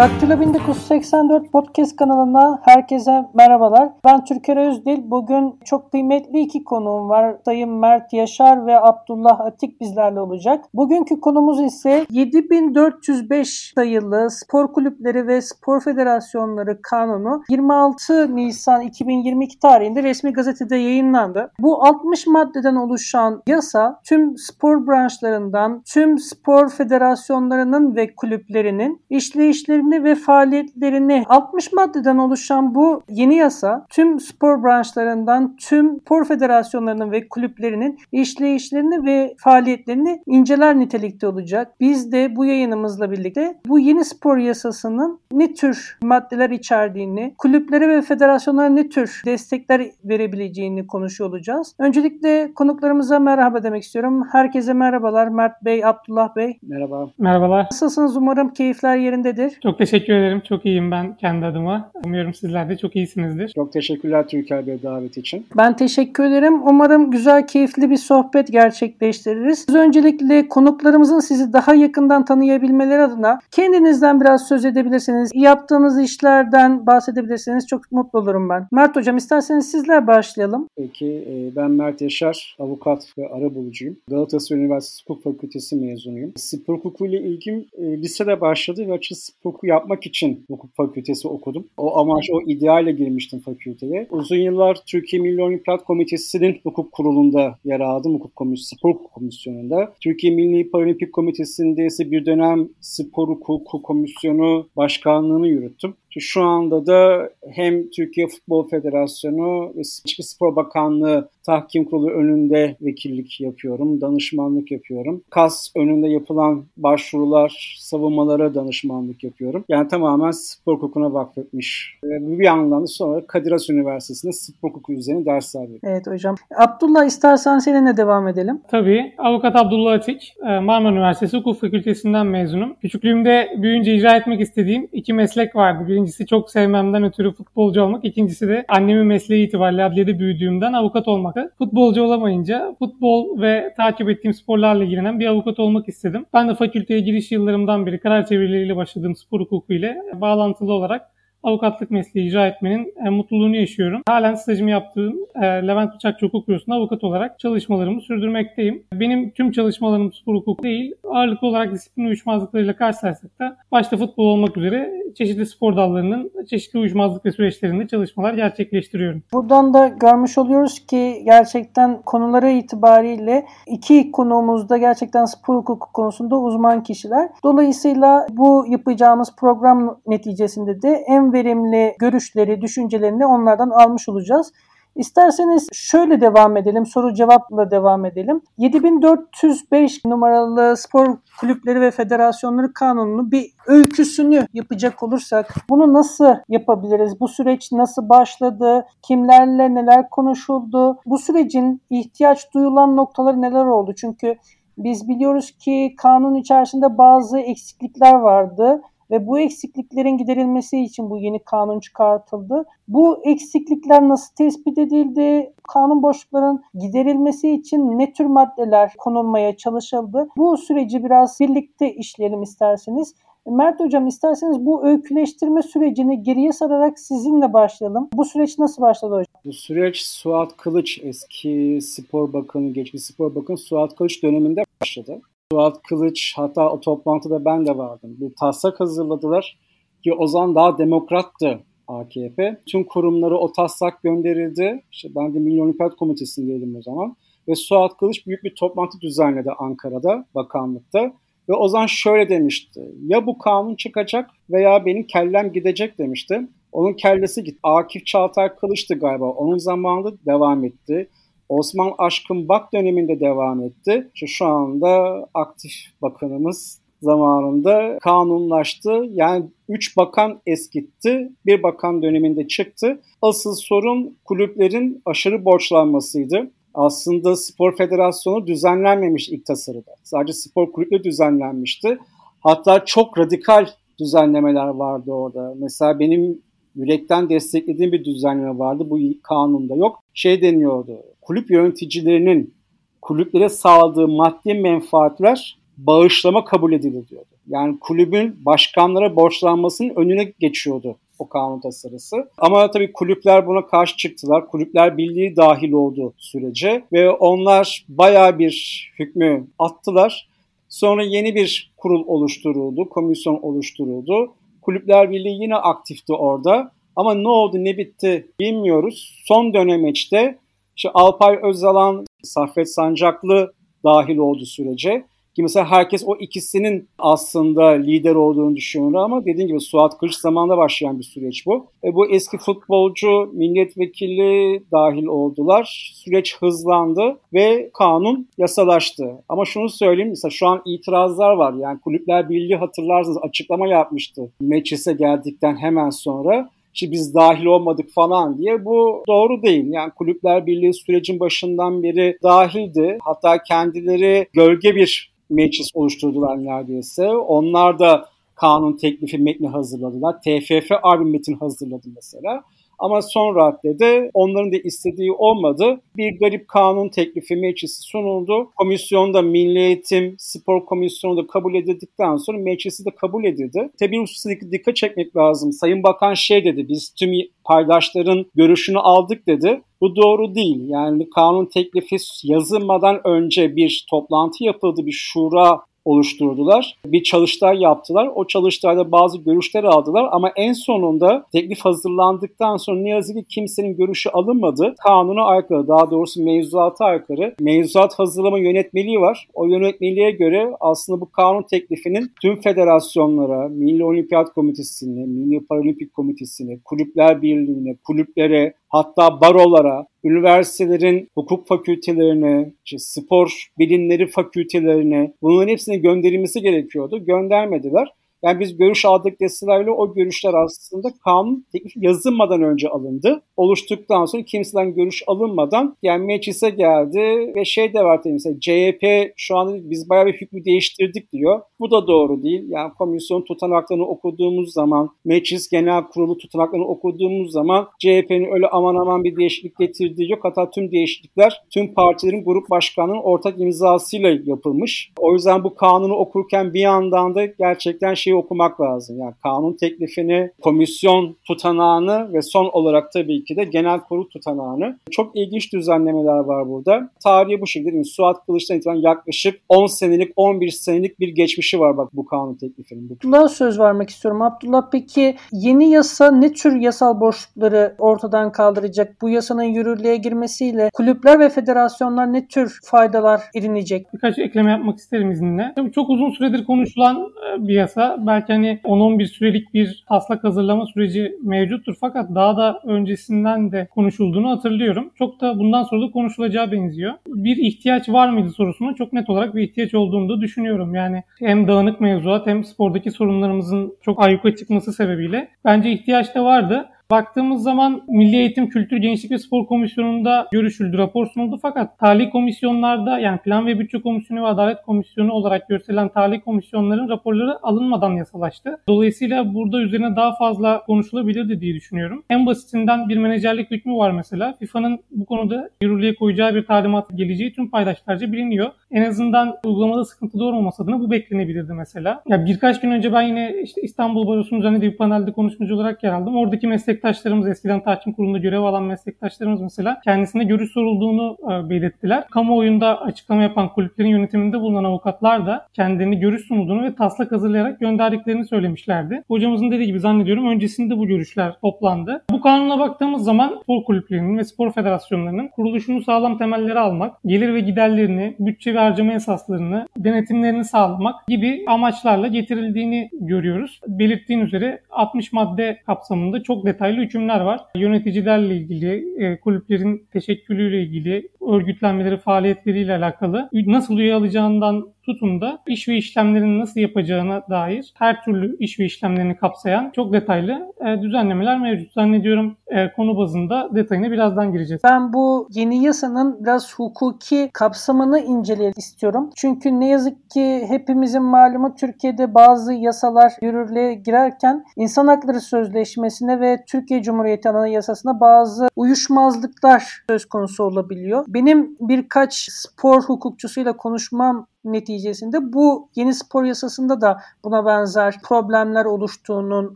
Daktilo 1984 podcast kanalına herkese merhabalar. Ben Türker Özdil. Bugün çok kıymetli iki konuğum var. Sayın Mert Yaşar ve Abdullah Atik bizlerle olacak. Bugünkü konumuz ise 7405 sayılı spor kulüpleri ve spor federasyonları kanunu 26 Nisan 2022 tarihinde resmi gazetede yayınlandı. Bu 60 maddeden oluşan yasa tüm spor branşlarından, tüm spor federasyonlarının ve kulüplerinin işleyişlerini işlevlerini ve faaliyetlerini 60 maddeden oluşan bu yeni yasa tüm spor branşlarından tüm spor federasyonlarının ve kulüplerinin işleyişlerini ve faaliyetlerini inceler nitelikte olacak. Biz de bu yayınımızla birlikte bu yeni spor yasasının ne tür maddeler içerdiğini, kulüplere ve federasyonlara ne tür destekler verebileceğini konuşuyor olacağız. Öncelikle konuklarımıza merhaba demek istiyorum. Herkese merhabalar. Mert Bey, Abdullah Bey. Merhaba. Merhabalar. Nasılsınız? Umarım keyifler yerindedir. Çok teşekkür ederim. Çok iyiyim ben kendi adıma. Umuyorum sizler de çok iyisinizdir. Çok teşekkürler Türker Bey davet için. Ben teşekkür ederim. Umarım güzel, keyifli bir sohbet gerçekleştiririz. Biz öncelikle konuklarımızın sizi daha yakından tanıyabilmeleri adına kendinizden biraz söz edebilirsiniz. Yaptığınız işlerden bahsedebilirsiniz. Çok mutlu olurum ben. Mert Hocam isterseniz sizler başlayalım. Peki e, ben Mert Yaşar, avukat ve arabulucuyum. Galatasaray Üniversitesi Hukuk Fakültesi mezunuyum. Spor hukukuyla ilgim e, lisede başladı ve açıkçası spor hukuku yapmak için hukuk fakültesi okudum. O amaç, o idealle girmiştim fakülteye. Uzun yıllar Türkiye Milli Olimpiyat Komitesi'nin hukuk kurulunda yer aldım. Hukuk Komisyonu, Spor Komisyonu'nda. Türkiye Milli Paralimpik Komitesi'nde ise bir dönem Spor Hukuku Komisyonu Başkanlığını yürüttüm. Şu anda da hem Türkiye Futbol Federasyonu ve Spor Bakanlığı Tahkim Kurulu önünde vekillik yapıyorum, danışmanlık yapıyorum. KAS önünde yapılan başvurular, savunmalara danışmanlık yapıyorum. Yani tamamen spor hukukuna vakfetmiş. Bir yandan da sonra Kadir Has Üniversitesi'nde spor hukuku üzerine ders veriyorum. Evet hocam. Abdullah istersen seninle devam edelim. Tabii. Avukat Abdullah Atik, e, Marmara Üniversitesi Hukuk Fakültesinden mezunum. Küçüklüğümde büyüyünce icra etmek istediğim iki meslek vardı. Birincisi çok sevmemden ötürü futbolcu olmak. İkincisi de annemin mesleği itibariyle adliyede büyüdüğümden avukat olmak olmaktı. Futbolcu olamayınca futbol ve takip ettiğim sporlarla ilgilenen bir avukat olmak istedim. Ben de fakülteye giriş yıllarımdan beri karar çevirileriyle başladığım spor hukuku ile bağlantılı olarak avukatlık mesleği icra etmenin e, mutluluğunu yaşıyorum. Halen stajımı yaptığım e, Levent Bıçakçı Hukuk Bürosu'nda avukat olarak çalışmalarımı sürdürmekteyim. Benim tüm çalışmalarım spor hukuku değil, ağırlıklı olarak disiplin uyuşmazlıklarıyla karşılaşsak da başta futbol olmak üzere çeşitli spor dallarının çeşitli uyuşmazlık ve süreçlerinde çalışmalar gerçekleştiriyorum. Buradan da görmüş oluyoruz ki gerçekten konuları itibariyle iki konuğumuzda gerçekten spor hukuku konusunda uzman kişiler. Dolayısıyla bu yapacağımız program neticesinde de en verimli görüşleri, düşüncelerini onlardan almış olacağız. İsterseniz şöyle devam edelim, soru cevapla devam edelim. 7405 numaralı spor kulüpleri ve federasyonları kanununu bir öyküsünü yapacak olursak bunu nasıl yapabiliriz? Bu süreç nasıl başladı? Kimlerle neler konuşuldu? Bu sürecin ihtiyaç duyulan noktaları neler oldu? Çünkü biz biliyoruz ki kanun içerisinde bazı eksiklikler vardı ve bu eksikliklerin giderilmesi için bu yeni kanun çıkartıldı. Bu eksiklikler nasıl tespit edildi? Kanun boşluklarının giderilmesi için ne tür maddeler konulmaya çalışıldı? Bu süreci biraz birlikte işleyelim isterseniz. Mert Hocam isterseniz bu öyküleştirme sürecini geriye sararak sizinle başlayalım. Bu süreç nasıl başladı hocam? Bu süreç Suat Kılıç eski spor bakanı, geçmiş spor bakanı Suat Kılıç döneminde başladı. Suat Kılıç hatta o toplantıda ben de vardım. Bir taslak hazırladılar ki o zaman daha demokrattı AKP. Tüm kurumları o taslak gönderildi. İşte ben de Milli Olimpiyat Komitesi'ndeydim o zaman. Ve Suat Kılıç büyük bir toplantı düzenledi Ankara'da, bakanlıkta. Ve o zaman şöyle demişti. Ya bu kanun çıkacak veya benim kellem gidecek demişti. Onun kellesi gitti. Akif Çağatay Kılıç'tı galiba. Onun zamanında devam etti. Osman Aşkın Bak döneminde devam etti. İşte şu anda aktif bakanımız zamanında kanunlaştı. Yani 3 bakan eskitti, bir bakan döneminde çıktı. Asıl sorun kulüplerin aşırı borçlanmasıydı. Aslında spor federasyonu düzenlenmemiş ilk tasarıda. Sadece spor kulüpleri düzenlenmişti. Hatta çok radikal düzenlemeler vardı orada. Mesela benim yürekten desteklediğim bir düzenleme vardı. Bu kanunda yok. Şey deniyordu kulüp yöneticilerinin kulüplere sağladığı maddi menfaatler bağışlama kabul edilir diyordu. Yani kulübün başkanlara borçlanmasının önüne geçiyordu o kanun tasarısı. Ama tabii kulüpler buna karşı çıktılar. Kulüpler Birliği dahil oldu sürece ve onlar baya bir hükmü attılar. Sonra yeni bir kurul oluşturuldu, komisyon oluşturuldu. Kulüpler Birliği yine aktifti orada. Ama ne oldu ne bitti bilmiyoruz. Son dönemeçte işte Alpay Özalan, Saffet Sancaklı dahil oldu sürece. Ki mesela herkes o ikisinin aslında lider olduğunu düşünüyor ama dediğim gibi Suat Kılıç zamanında başlayan bir süreç bu. E bu eski futbolcu, milletvekili dahil oldular. Süreç hızlandı ve kanun yasalaştı. Ama şunu söyleyeyim mesela şu an itirazlar var. Yani Kulüpler Birliği hatırlarsınız açıklama yapmıştı meclise geldikten hemen sonra işte biz dahil olmadık falan diye bu doğru değil. Yani Kulüpler Birliği sürecin başından beri dahildi. Hatta kendileri gölge bir meclis oluşturdular neredeyse. Onlar da kanun teklifi metni hazırladılar. TFF bir metin hazırladı mesela. Ama son raddede onların da istediği olmadı. Bir garip kanun teklifi meclisi sunuldu. Komisyonda Milli Eğitim Spor Komisyonu da kabul edildikten sonra meclisi de kabul edildi. Tabii hususa dikkat çekmek lazım. Sayın Bakan şey dedi, biz tüm paydaşların görüşünü aldık dedi. Bu doğru değil. Yani kanun teklifi yazılmadan önce bir toplantı yapıldı, bir şura oluşturdular. Bir çalıştay yaptılar. O çalıştayda bazı görüşler aldılar ama en sonunda teklif hazırlandıktan sonra ne yazık ki kimsenin görüşü alınmadı. Kanuna aykırı, daha doğrusu mevzuata aykırı. Mevzuat hazırlama yönetmeliği var. O yönetmeliğe göre aslında bu kanun teklifinin tüm federasyonlara, Milli Olimpiyat Komitesi'ne, Milli Paralimpik Komitesi'ne, Kulüpler Birliği'ne, kulüplere, hatta barolara, üniversitelerin hukuk fakültelerine, işte spor bilimleri fakültelerine bunların hepsine gönderilmesi gerekiyordu. Göndermediler. Yani biz görüş aldık deselerle o görüşler aslında kanun teklifi yazılmadan önce alındı. Oluştuktan sonra kimseden görüş alınmadan yani meclise geldi ve şey de var tabii mesela CHP şu anda biz bayağı bir hükmü değiştirdik diyor. Bu da doğru değil. Yani komisyon tutanaklarını okuduğumuz zaman, meclis genel kurulu tutanaklarını okuduğumuz zaman CHP'nin öyle aman aman bir değişiklik getirdiği yok. Hatta tüm değişiklikler tüm partilerin grup başkanının ortak imzasıyla yapılmış. O yüzden bu kanunu okurken bir yandan da gerçekten şey şeyi okumak lazım. Yani kanun teklifini, komisyon tutanağını ve son olarak tabii ki de genel kurul tutanağını. Çok ilginç düzenlemeler var burada. Tarihi bu şekilde değil mi? Suat Kılıç'tan itibaren yaklaşık 10 senelik, 11 senelik bir geçmişi var bak bu kanun teklifinin. Abdullah'a söz vermek istiyorum. Abdullah peki yeni yasa ne tür yasal boşlukları ortadan kaldıracak? Bu yasanın yürürlüğe girmesiyle kulüpler ve federasyonlar ne tür faydalar edinecek? Birkaç ekleme yapmak isterim izninle. Tabii çok uzun süredir konuşulan e, bir yasa belki hani 10-11 sürelik bir taslak hazırlama süreci mevcuttur. Fakat daha da öncesinden de konuşulduğunu hatırlıyorum. Çok da bundan sonra da konuşulacağı benziyor. Bir ihtiyaç var mıydı sorusuna çok net olarak bir ihtiyaç olduğunu da düşünüyorum. Yani hem dağınık mevzuat hem spordaki sorunlarımızın çok ayyuka çıkması sebebiyle bence ihtiyaç da vardı. Baktığımız zaman Milli Eğitim, Kültür, Gençlik ve Spor Komisyonu'nda görüşüldü, rapor sunuldu. Fakat tali komisyonlarda yani Plan ve Bütçe Komisyonu ve Adalet Komisyonu olarak gösterilen tali komisyonların raporları alınmadan yasalaştı. Dolayısıyla burada üzerine daha fazla konuşulabilirdi diye düşünüyorum. En basitinden bir menajerlik hükmü var mesela. FIFA'nın bu konuda yürürlüğe koyacağı bir talimat geleceği tüm paydaşlarca biliniyor. En azından uygulamada sıkıntı doğurmaması adına bu beklenebilirdi mesela. Ya birkaç gün önce ben yine işte İstanbul Barosu'nun düzenlediği bir panelde konuşmacı olarak yer aldım. Oradaki meslek meslektaşlarımız, eskiden tahkim kurulunda görev alan meslektaşlarımız mesela kendisine görüş sorulduğunu e, belirttiler. Kamuoyunda açıklama yapan kulüplerin yönetiminde bulunan avukatlar da kendilerini görüş sunulduğunu ve taslak hazırlayarak gönderdiklerini söylemişlerdi. Hocamızın dediği gibi zannediyorum öncesinde bu görüşler toplandı. Bu kanuna baktığımız zaman spor kulüplerinin ve spor federasyonlarının kuruluşunu sağlam temelleri almak, gelir ve giderlerini, bütçe ve harcama esaslarını, denetimlerini sağlamak gibi amaçlarla getirildiğini görüyoruz. Belirttiğin üzere 60 madde kapsamında çok detaylı detaylı hükümler var. Yöneticilerle ilgili, e, kulüplerin teşekkülüyle ilgili, örgütlenmeleri, faaliyetleriyle alakalı nasıl üye alacağından tutun da iş ve işlemlerini nasıl yapacağına dair her türlü iş ve işlemlerini kapsayan çok detaylı e, düzenlemeler mevcut. Zannediyorum e, konu bazında detayına birazdan gireceğiz. Ben bu yeni yasanın biraz hukuki kapsamını inceleyelim istiyorum. Çünkü ne yazık ki hepimizin malumu Türkiye'de bazı yasalar yürürlüğe girerken insan hakları sözleşmesine ve Türkiye Cumhuriyeti Anayasasına bazı uyuşmazlıklar söz konusu olabiliyor. Benim birkaç spor hukukçusuyla konuşmam neticesinde bu yeni spor yasasında da buna benzer problemler oluştuğunun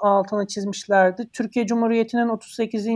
altını çizmişlerdi. Türkiye Cumhuriyeti'nin 38.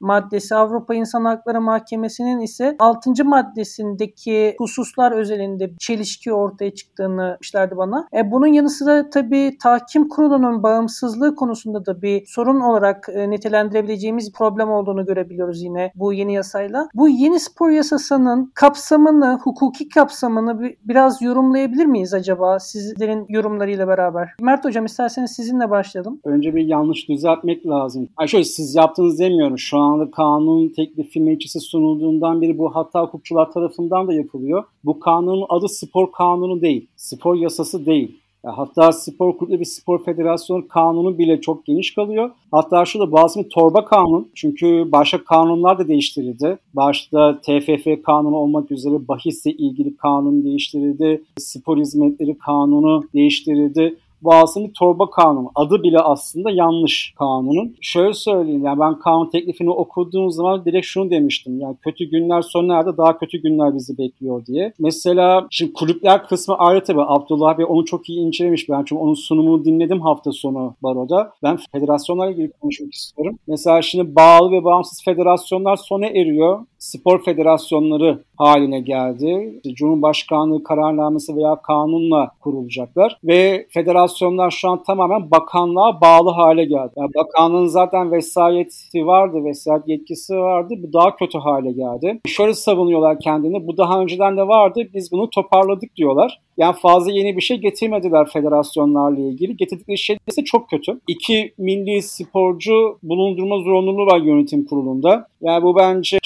maddesi Avrupa İnsan Hakları Mahkemesi'nin ise 6. maddesindeki hususlar özelinde çelişki ortaya çıktığını demişlerdi bana. E, bunun yanı sıra tabii tahkim kurulunun bağımsızlığı konusunda da bir sorun olarak e, nitelendirebileceğimiz problem olduğunu görebiliyoruz yine bu yeni yasayla. Bu yeni spor yasasının kapsamını, hukuki kapsamını bir, biraz yorumlayabilir miyiz acaba sizlerin yorumlarıyla beraber? Mert Hocam isterseniz sizinle başlayalım. Önce bir yanlış düzeltmek lazım. Ay şöyle siz yaptınız demiyorum. Şu anda kanun teklifi meclise sunulduğundan beri bu hatta hukukçular tarafından da yapılıyor. Bu kanunun adı spor kanunu değil. Spor yasası değil. Hatta spor kulübü bir spor federasyonu kanunu bile çok geniş kalıyor. Hatta şurada bazı bir torba kanun. Çünkü başka kanunlar da değiştirildi. Başta TFF kanunu olmak üzere bahisle ilgili kanun değiştirildi. Spor hizmetleri kanunu değiştirildi bir torba kanunu. Adı bile aslında yanlış kanunun. Şöyle söyleyeyim yani ben kanun teklifini okuduğum zaman direkt şunu demiştim. Yani kötü günler sona daha kötü günler bizi bekliyor diye. Mesela şimdi kulüpler kısmı ayrı tabii. Abdullah Bey onu çok iyi incelemiş. Ben çünkü onun sunumunu dinledim hafta sonu baroda. Ben federasyonlarla ilgili konuşmak istiyorum. Mesela şimdi bağlı ve bağımsız federasyonlar sona eriyor spor federasyonları haline geldi. Cumhurbaşkanlığı kararnamesi veya kanunla kurulacaklar ve federasyonlar şu an tamamen bakanlığa bağlı hale geldi. Yani bakanlığın zaten vesayeti vardı, vesayet yetkisi vardı. Bu daha kötü hale geldi. Şöyle savunuyorlar kendini. Bu daha önceden de vardı. Biz bunu toparladık diyorlar. Yani fazla yeni bir şey getirmediler federasyonlarla ilgili. Getirdikleri şey ise çok kötü. İki milli sporcu bulundurma zorunluluğu var yönetim kurulunda. Yani bu bence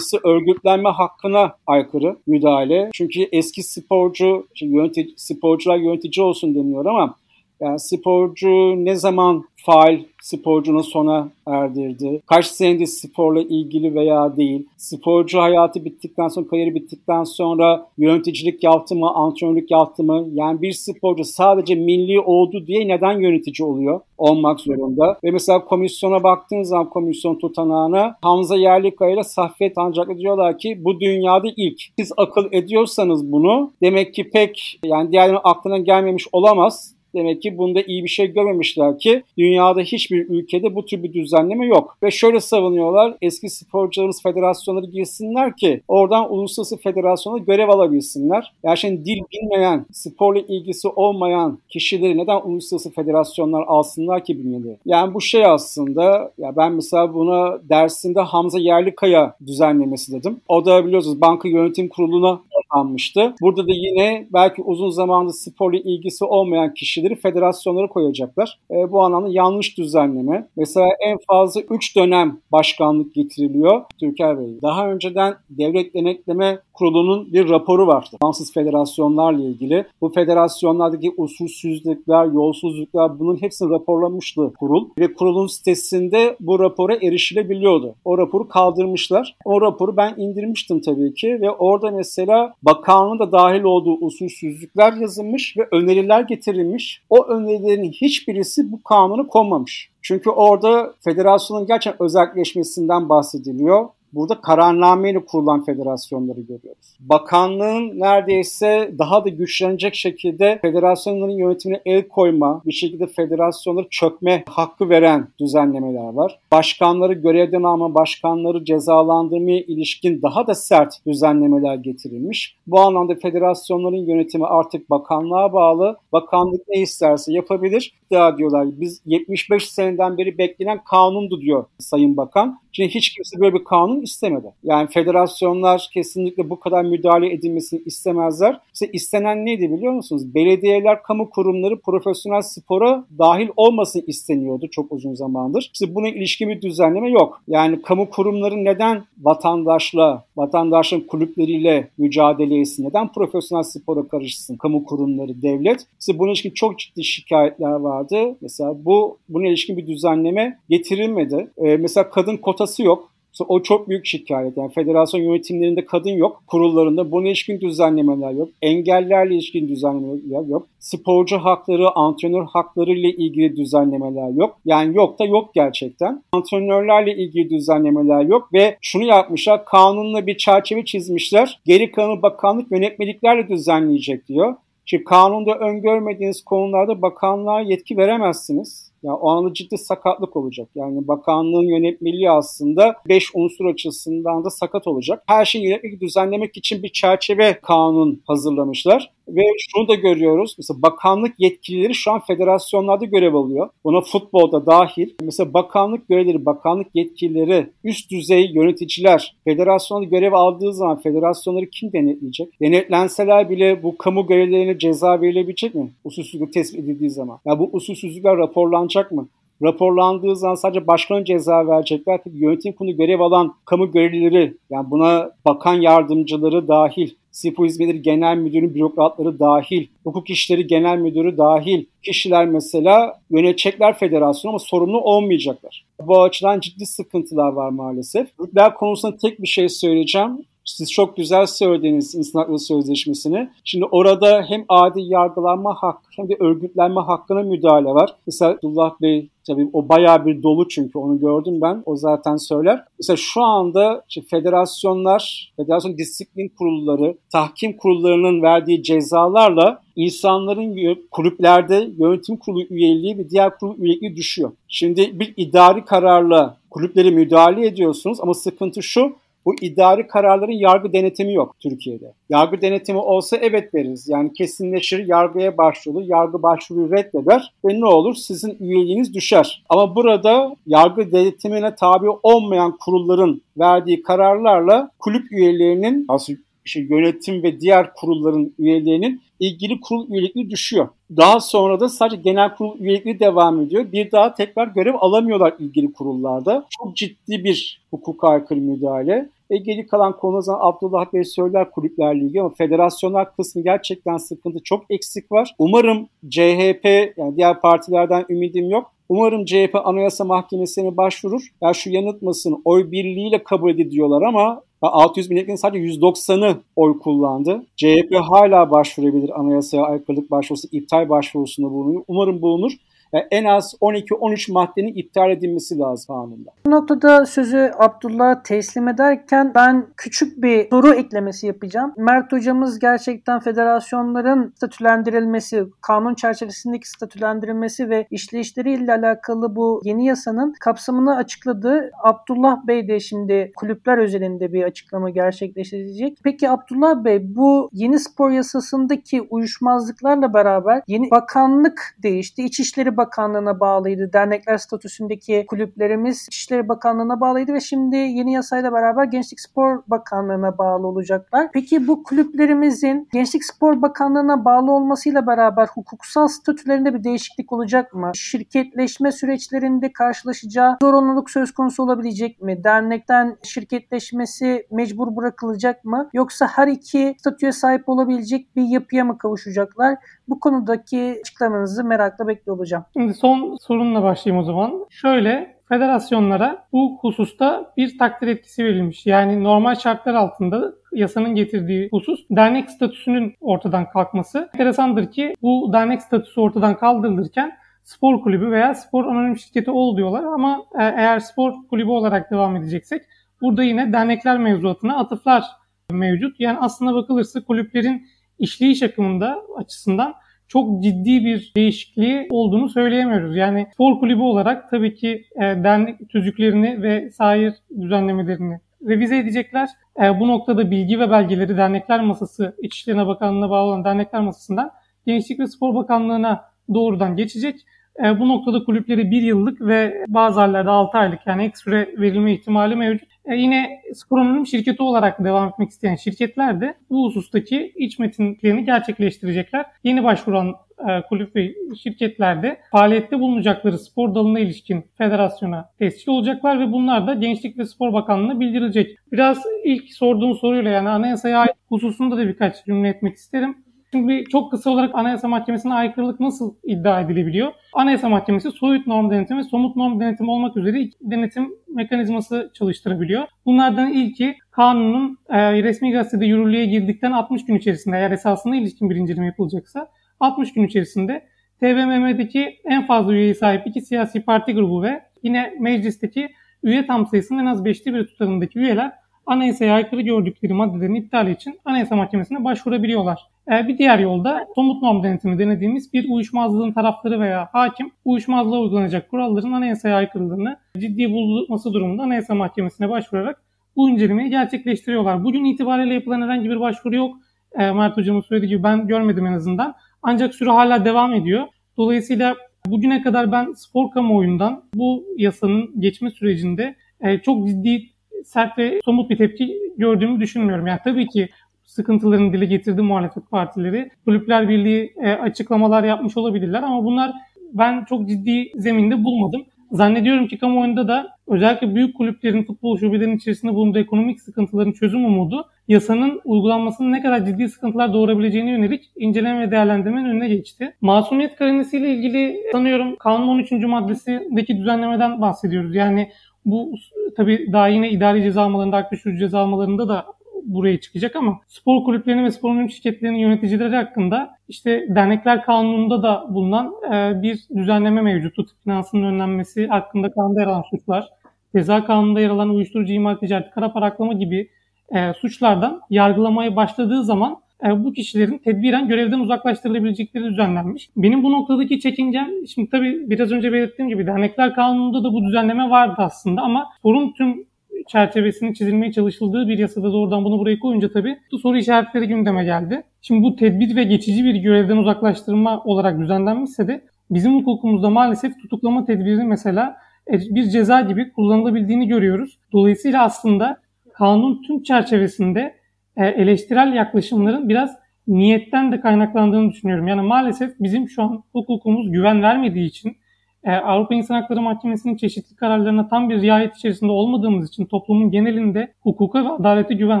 örgütlenme hakkına aykırı müdahale. Çünkü eski sporcu, yönetici, sporcular yönetici olsun deniyor ama yani sporcu ne zaman faal sporcunu sona erdirdi? Kaç senedir sporla ilgili veya değil? Sporcu hayatı bittikten sonra, kariyeri bittikten sonra yöneticilik yaptı mı, antrenörlük yaptı mı? Yani bir sporcu sadece milli oldu diye neden yönetici oluyor? Olmak zorunda. Ve mesela komisyona baktığınız zaman komisyon tutanağına Hamza Yerlikaya ile Saffet Ancaklı diyorlar ki bu dünyada ilk. Siz akıl ediyorsanız bunu demek ki pek yani diğerlerinin aklına gelmemiş olamaz Demek ki bunda iyi bir şey görmemişler ki dünyada hiçbir ülkede bu tür bir düzenleme yok. Ve şöyle savunuyorlar eski sporcularımız federasyonları girsinler ki oradan uluslararası federasyona görev alabilsinler. Yani şimdi dil bilmeyen, sporla ilgisi olmayan kişileri neden uluslararası federasyonlar alsınlar ki bünyeleri? Yani bu şey aslında ya ben mesela buna dersinde Hamza Yerlikaya düzenlemesi dedim. O da biliyorsunuz banka yönetim kuruluna atanmıştı. Burada da yine belki uzun zamandır sporla ilgisi olmayan kişileri federasyonlara koyacaklar. E, bu anlamda yanlış düzenleme. Mesela en fazla 3 dönem başkanlık getiriliyor Türker Bey. Daha önceden devlet denetleme kurulunun bir raporu vardı. Bağımsız federasyonlarla ilgili. Bu federasyonlardaki usulsüzlükler, yolsuzluklar bunun hepsini raporlamıştı kurul. Ve kurulun sitesinde bu rapora erişilebiliyordu. O raporu kaldırmışlar. O raporu ben indirmiştim tabii ki ve orada mesela bakanlığın da dahil olduğu usulsüzlükler yazılmış ve öneriler getirilmiş. O önerilerin hiçbirisi bu kanuna konmamış. Çünkü orada federasyonun gerçekten özelleşmesinden bahsediliyor. Burada kararnameyle kurulan federasyonları görüyoruz. Bakanlığın neredeyse daha da güçlenecek şekilde federasyonların yönetimine el koyma, bir şekilde federasyonları çökme hakkı veren düzenlemeler var. Başkanları görevden alma, başkanları cezalandırmaya ilişkin daha da sert düzenlemeler getirilmiş. Bu anlamda federasyonların yönetimi artık bakanlığa bağlı. Bakanlık ne isterse yapabilir. Daha diyorlar biz 75 seneden beri beklenen kanundu diyor Sayın Bakan. Şimdi hiç kimse böyle bir kanun istemedi. Yani federasyonlar kesinlikle bu kadar müdahale edilmesini istemezler. İşte istenen neydi biliyor musunuz? Belediyeler, kamu kurumları profesyonel spora dahil olmasın isteniyordu çok uzun zamandır. İşte buna ilişkin bir düzenleme yok. Yani kamu kurumları neden vatandaşla, vatandaşın kulüpleriyle mücadele etsin? Neden profesyonel spora karışsın kamu kurumları, devlet? İşte buna ilişkin çok ciddi şikayetler vardı. Mesela bu buna ilişkin bir düzenleme getirilmedi. Ee, mesela kadın kotası yok. O çok büyük şikayet. Yani federasyon yönetimlerinde kadın yok. Kurullarında buna ilişkin düzenlemeler yok. Engellerle ilişkin düzenlemeler yok. Sporcu hakları, antrenör hakları ile ilgili düzenlemeler yok. Yani yok da yok gerçekten. Antrenörlerle ilgili düzenlemeler yok ve şunu yapmışlar. Kanunla bir çerçeve çizmişler. Geri kalanı bakanlık yönetmeliklerle düzenleyecek diyor. Şimdi kanunda öngörmediğiniz konularda bakanlığa yetki veremezsiniz. Yani o anda ciddi sakatlık olacak. Yani bakanlığın yönetmeliği aslında 5 unsur açısından da sakat olacak. Her şeyi yönetmek, düzenlemek için bir çerçeve kanun hazırlamışlar. Ve şunu da görüyoruz. Mesela bakanlık yetkilileri şu an federasyonlarda görev alıyor. Buna futbolda dahil. Mesela bakanlık görevleri, bakanlık yetkilileri, üst düzey yöneticiler federasyonda görev aldığı zaman federasyonları kim denetleyecek? Denetlenseler bile bu kamu görevlerine ceza verilebilecek mi? Usulsüzlük tespit edildiği zaman. Ya bu usulsüzlükler raporlanacak mı? raporlandığı zaman sadece başkan ceza verecekler. Tabii yönetim kurulu görev alan kamu görevlileri yani buna bakan yardımcıları dahil, Spor Hizmetleri Genel Müdürü, bürokratları dahil, hukuk işleri genel müdürü dahil kişiler mesela yönetecekler federasyonu ama sorumlu olmayacaklar. Bu açıdan ciddi sıkıntılar var maalesef. Kulüpler konusunda tek bir şey söyleyeceğim. Siz çok güzel söylediniz İnsan Hakları Sözleşmesi'ni. Şimdi orada hem adil yargılanma hakkı hem de örgütlenme hakkına müdahale var. Mesela Abdullah Bey tabii o bayağı bir dolu çünkü onu gördüm ben. O zaten söyler. Mesela şu anda işte federasyonlar, federasyon disiplin kurulları, tahkim kurullarının verdiği cezalarla insanların kulüplerde yönetim kurulu üyeliği ve diğer kurulu üyeliği düşüyor. Şimdi bir idari kararla kulüpleri müdahale ediyorsunuz ama sıkıntı şu bu idari kararların yargı denetimi yok Türkiye'de. Yargı denetimi olsa evet deriz. Yani kesinleşir, yargıya başvurulur, yargı başvuruyu reddeder ve ne olur? Sizin üyeliğiniz düşer. Ama burada yargı denetimine tabi olmayan kurulların verdiği kararlarla kulüp üyelerinin aslında işte yönetim ve diğer kurulların üyelerinin ilgili kurul üyelikleri düşüyor. Daha sonra da sadece genel kurul üyelikleri devam ediyor. Bir daha tekrar görev alamıyorlar ilgili kurullarda. Çok ciddi bir hukuka aykırı müdahale. E geri kalan konu zaman Abdullah Bey söyler kulüplerle ilgili ama federasyonlar kısmı gerçekten sıkıntı çok eksik var. Umarım CHP yani diğer partilerden ümidim yok. Umarım CHP Anayasa Mahkemesi'ne başvurur. Ya şu yanıtmasın oy birliğiyle kabul ediliyorlar ama 600 milletvekilinin sadece 190'ı oy kullandı. CHP hala başvurabilir anayasaya aykırılık başvurusu, iptal başvurusunda bulunuyor. Umarım bulunur. Yani en az 12-13 maddenin iptal edilmesi lazım kanunda. Bu noktada sözü Abdullah teslim ederken ben küçük bir soru eklemesi yapacağım. Mert hocamız gerçekten federasyonların statülendirilmesi, kanun çerçevesindeki statülendirilmesi ve işleyişleriyle alakalı bu yeni yasanın kapsamını açıkladı. Abdullah Bey de şimdi kulüpler özelinde bir açıklama gerçekleştirecek. Peki Abdullah Bey bu yeni spor yasasındaki uyuşmazlıklarla beraber yeni bakanlık değişti. İçişleri Bakanlığı'na bağlıydı. Dernekler statüsündeki kulüplerimiz İçişleri Bakanlığı'na bağlıydı ve şimdi yeni yasayla beraber Gençlik Spor Bakanlığı'na bağlı olacaklar. Peki bu kulüplerimizin Gençlik Spor Bakanlığı'na bağlı olmasıyla beraber hukuksal statülerinde bir değişiklik olacak mı? Şirketleşme süreçlerinde karşılaşacağı zorunluluk söz konusu olabilecek mi? Dernekten şirketleşmesi mecbur bırakılacak mı? Yoksa her iki statüye sahip olabilecek bir yapıya mı kavuşacaklar? Bu konudaki açıklamanızı merakla bekliyor olacağım. Şimdi son sorunla başlayayım o zaman. Şöyle federasyonlara bu hususta bir takdir etkisi verilmiş. Yani normal şartlar altında yasanın getirdiği husus dernek statüsünün ortadan kalkması. Enteresandır ki bu dernek statüsü ortadan kaldırılırken spor kulübü veya spor anonim şirketi ol diyorlar ama e, eğer spor kulübü olarak devam edeceksek burada yine dernekler mevzuatına atıflar mevcut. Yani aslına bakılırsa kulüplerin işleyiş akımında açısından çok ciddi bir değişikliği olduğunu söyleyemiyoruz. Yani spor kulübü olarak tabii ki e, dernek tüzüklerini ve sair düzenlemelerini revize edecekler. E, bu noktada bilgi ve belgeleri Dernekler Masası, İçişleri Bakanlığı'na bağlı olan Dernekler Masası'ndan Gençlik ve Spor Bakanlığı'na doğrudan geçecek. E, bu noktada kulüpleri bir yıllık ve bazı yerlerde 6 aylık yani ek süre verilme ihtimali mevcut. E, yine spor anonim şirketi olarak devam etmek isteyen şirketler de bu husustaki iç metinlerini gerçekleştirecekler. Yeni başvuran e, kulüp ve şirketlerde faaliyette bulunacakları spor dalına ilişkin federasyona tescil olacaklar ve bunlar da Gençlik ve Spor Bakanlığı'na bildirilecek. Biraz ilk sorduğun soruyla yani anayasaya ait hususunda da birkaç cümle etmek isterim. Şimdi çok kısa olarak Anayasa Mahkemesi'ne aykırılık nasıl iddia edilebiliyor? Anayasa Mahkemesi soyut norm denetimi somut norm denetimi olmak üzere iki denetim mekanizması çalıştırabiliyor. Bunlardan ilki kanunun e, resmi gazetede yürürlüğe girdikten 60 gün içerisinde eğer esasına ilişkin bir inceleme yapılacaksa 60 gün içerisinde TBMM'deki en fazla üyeyi sahip iki siyasi parti grubu ve yine meclisteki üye tam sayısının en az 5'te bir tutarındaki üyeler anayasaya aykırı gördükleri maddelerin iptali için Anayasa Mahkemesi'ne başvurabiliyorlar. Bir diğer yolda somut norm denetimi denediğimiz bir uyuşmazlığın tarafları veya hakim uyuşmazlığa uygulanacak kuralların anayasaya aykırılığını ciddi bulması durumunda anayasa mahkemesine başvurarak bu incelemeyi gerçekleştiriyorlar. Bugün itibariyle yapılan herhangi bir başvuru yok. E, Mert Hocam'ın söylediği gibi ben görmedim en azından. Ancak süre hala devam ediyor. Dolayısıyla bugüne kadar ben spor kamuoyundan bu yasanın geçme sürecinde e, çok ciddi sert ve somut bir tepki gördüğümü düşünmüyorum. Yani tabii ki sıkıntılarını dile getirdi muhalefet partileri. Kulüpler Birliği e, açıklamalar yapmış olabilirler ama bunlar ben çok ciddi zeminde bulmadım. Zannediyorum ki kamuoyunda da özellikle büyük kulüplerin futbol şubelerinin içerisinde bulunduğu ekonomik sıkıntıların çözüm umudu yasanın uygulanmasının ne kadar ciddi sıkıntılar doğurabileceğine yönelik inceleme ve değerlendirmenin önüne geçti. Masumiyet karinesiyle ilgili sanıyorum kanun 13. maddesindeki düzenlemeden bahsediyoruz. Yani bu tabii daha yine idari ceza almalarında, hak ceza almalarında da buraya çıkacak ama spor kulüplerinin ve spor anonim şirketlerinin yöneticileri hakkında işte dernekler kanununda da bulunan e, bir düzenleme mevcut. Tutuk finansının önlenmesi hakkında kanunda yer alan suçlar, ceza kanununda yer alan uyuşturucu imal ticareti, kara para gibi e, suçlardan yargılamaya başladığı zaman bu kişilerin tedbiren görevden uzaklaştırılabilecekleri düzenlenmiş. Benim bu noktadaki çekincem, şimdi tabii biraz önce belirttiğim gibi dernekler kanununda da bu düzenleme vardı aslında ama sorun tüm çerçevesinin çizilmeye çalışıldığı bir yasada doğrudan bunu buraya koyunca tabii bu soru işaretleri gündeme geldi. Şimdi bu tedbir ve geçici bir görevden uzaklaştırma olarak düzenlenmişse de bizim hukukumuzda maalesef tutuklama tedbiri mesela e, bir ceza gibi kullanılabildiğini görüyoruz. Dolayısıyla aslında kanun tüm çerçevesinde e, eleştirel yaklaşımların biraz niyetten de kaynaklandığını düşünüyorum. Yani maalesef bizim şu an hukukumuz güven vermediği için e, Avrupa İnsan Hakları Mahkemesi'nin çeşitli kararlarına tam bir riayet içerisinde olmadığımız için toplumun genelinde hukuka ve adalete güven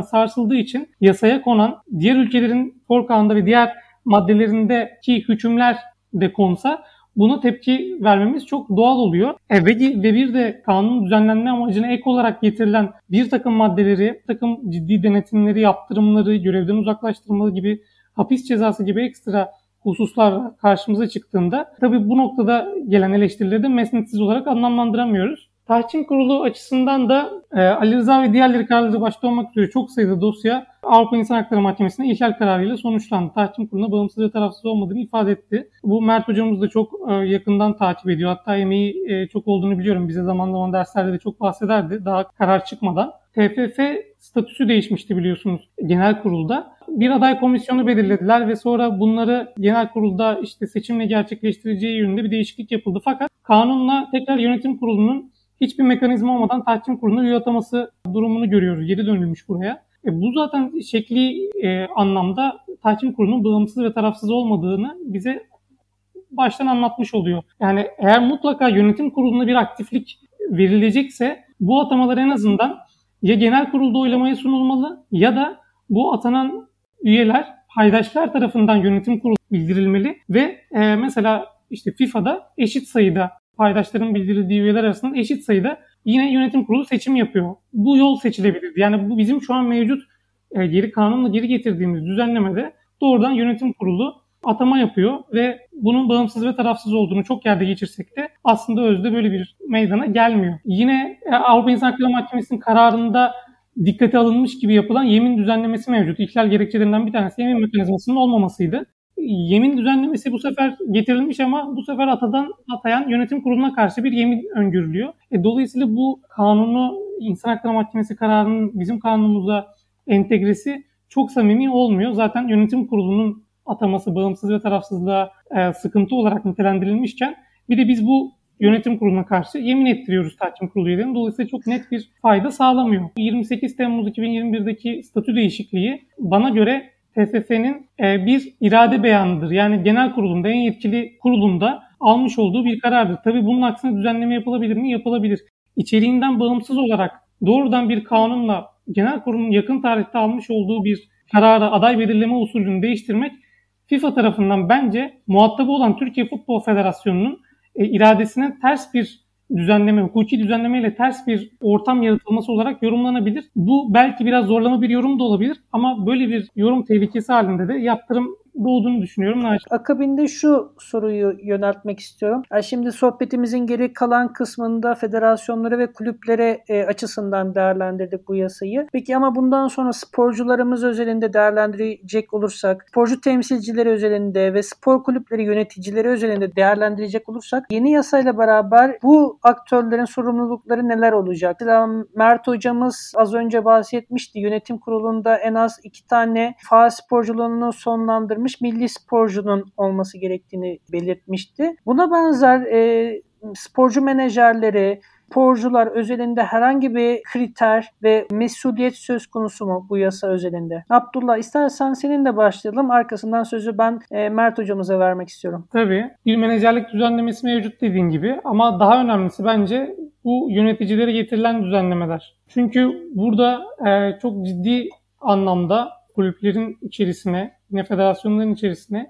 sarsıldığı için yasaya konan diğer ülkelerin korkağında ve diğer maddelerindeki hükümler de konsa buna tepki vermemiz çok doğal oluyor. E, ve, ve bir de kanun düzenlenme amacına ek olarak getirilen bir takım maddeleri, takım ciddi denetimleri, yaptırımları, görevden uzaklaştırmalı gibi hapis cezası gibi ekstra hususlar karşımıza çıktığında tabii bu noktada gelen eleştirileri de mesnetsiz olarak anlamlandıramıyoruz. Tahkim Kurulu açısından da e, Ali Rıza ve diğerleri kararları başta olmak üzere çok sayıda dosya Avrupa İnsan Hakları Mahkemesi'ne ihlal kararıyla sonuçlandı. Tahkim Kurulu'na bağımsız ve tarafsız olmadığını ifade etti. Bu Mert Hocamız da çok e, yakından takip ediyor. Hatta emeği e, çok olduğunu biliyorum. Bize zaman zaman derslerde de çok bahsederdi daha karar çıkmadan. TFF statüsü değişmişti biliyorsunuz genel kurulda. Bir aday komisyonu belirlediler ve sonra bunları genel kurulda işte seçimle gerçekleştireceği yönünde bir değişiklik yapıldı. Fakat kanunla tekrar yönetim kurulunun hiçbir mekanizma olmadan tahkim kuruluna üye ataması durumunu görüyoruz. Geri dönülmüş buraya. E bu zaten şekli e, anlamda tahkim kurulunun bağımsız ve tarafsız olmadığını bize baştan anlatmış oluyor. Yani eğer mutlaka yönetim kuruluna bir aktiflik verilecekse bu atamalar en azından ya genel kurulda oylamaya sunulmalı ya da bu atanan üyeler paydaşlar tarafından yönetim kurulu bildirilmeli ve e, mesela işte FIFA'da eşit sayıda paydaşların bildirildiği üyeler arasında eşit sayıda yine yönetim kurulu seçim yapıyor. Bu yol seçilebilirdi. Yani bu bizim şu an mevcut e, geri kanunla geri getirdiğimiz düzenlemede doğrudan yönetim kurulu atama yapıyor ve bunun bağımsız ve tarafsız olduğunu çok yerde geçirsek de aslında özde böyle bir meydana gelmiyor. Yine e, Avrupa İnsan Hakları Mahkemesi'nin kararında dikkate alınmış gibi yapılan yemin düzenlemesi mevcut. İhlal gerekçelerinden bir tanesi yemin mekanizmasının olmamasıydı. Yemin düzenlemesi bu sefer getirilmiş ama bu sefer atadan atayan yönetim kuruluna karşı bir yemin öngörülüyor. E, dolayısıyla bu kanunu İnsan Hakları Mahkemesi kararının bizim kanunumuza entegresi çok samimi olmuyor. Zaten yönetim kurulunun ataması bağımsız ve tarafsızlığa e, sıkıntı olarak nitelendirilmişken bir de biz bu yönetim kuruluna karşı yemin ettiriyoruz tahkim kurulu üyelerinin. Dolayısıyla çok net bir fayda sağlamıyor. 28 Temmuz 2021'deki statü değişikliği bana göre TFF'nin e, bir irade beyanıdır. Yani genel kurulunda, en yetkili kurulunda almış olduğu bir karardır. Tabii bunun aksine düzenleme yapılabilir mi? Yapılabilir. İçeriğinden bağımsız olarak doğrudan bir kanunla genel kurulun yakın tarihte almış olduğu bir kararı aday belirleme usulünü değiştirmek FIFA tarafından bence muhatabı olan Türkiye Futbol Federasyonu'nun e, iradesine ters bir düzenleme, hukuki düzenlemeyle ters bir ortam yaratılması olarak yorumlanabilir. Bu belki biraz zorlama bir yorum da olabilir ama böyle bir yorum tehlikesi halinde de yaptırım doğduğunu düşünüyorum. Akabinde şu soruyu yöneltmek istiyorum. Yani şimdi sohbetimizin geri kalan kısmında federasyonları ve kulüplere e, açısından değerlendirdik bu yasayı. Peki ama bundan sonra sporcularımız özelinde değerlendirecek olursak, sporcu temsilcileri özelinde ve spor kulüpleri yöneticileri özelinde değerlendirecek olursak yeni yasayla beraber bu aktörlerin sorumlulukları neler olacak? Mesela Mert hocamız az önce bahsetmişti. Yönetim kurulunda en az iki tane faal sporculuğunu sonlandırmış milli sporcunun olması gerektiğini belirtmişti. Buna benzer e, sporcu menajerleri, sporcular özelinde herhangi bir kriter ve mesuliyet söz konusu mu bu yasa özelinde? Abdullah istersen seninle başlayalım. Arkasından sözü ben e, Mert hocamıza vermek istiyorum. Tabii. Bir menajerlik düzenlemesi mevcut dediğin gibi ama daha önemlisi bence bu yöneticilere getirilen düzenlemeler. Çünkü burada e, çok ciddi anlamda kulüplerin içerisine, yine federasyonların içerisine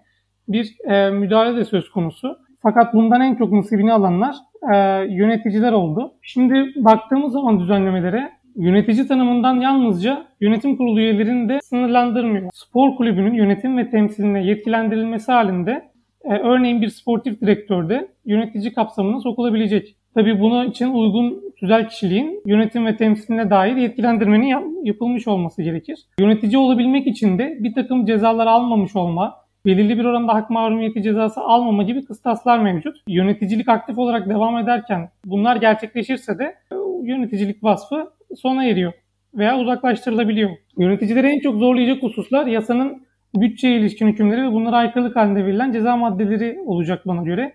bir e, müdahale de söz konusu. Fakat bundan en çok nasibini alanlar e, yöneticiler oldu. Şimdi baktığımız zaman düzenlemelere yönetici tanımından yalnızca yönetim kurulu üyelerini de sınırlandırmıyor. Spor kulübünün yönetim ve temsiline yetkilendirilmesi halinde e, örneğin bir sportif direktör de yönetici kapsamına sokulabilecek. Tabii buna için uygun tüzel kişiliğin yönetim ve temsiline dair yetkilendirmenin yap- yapılmış olması gerekir. Yönetici olabilmek için de bir takım cezalar almamış olma, belirli bir oranda hak mahrumiyeti cezası almama gibi kıstaslar mevcut. Yöneticilik aktif olarak devam ederken bunlar gerçekleşirse de e, yöneticilik vasfı sona eriyor veya uzaklaştırılabiliyor. Yöneticileri en çok zorlayacak hususlar yasanın bütçeye ilişkin hükümleri ve bunlara aykırılık halinde verilen ceza maddeleri olacak bana göre.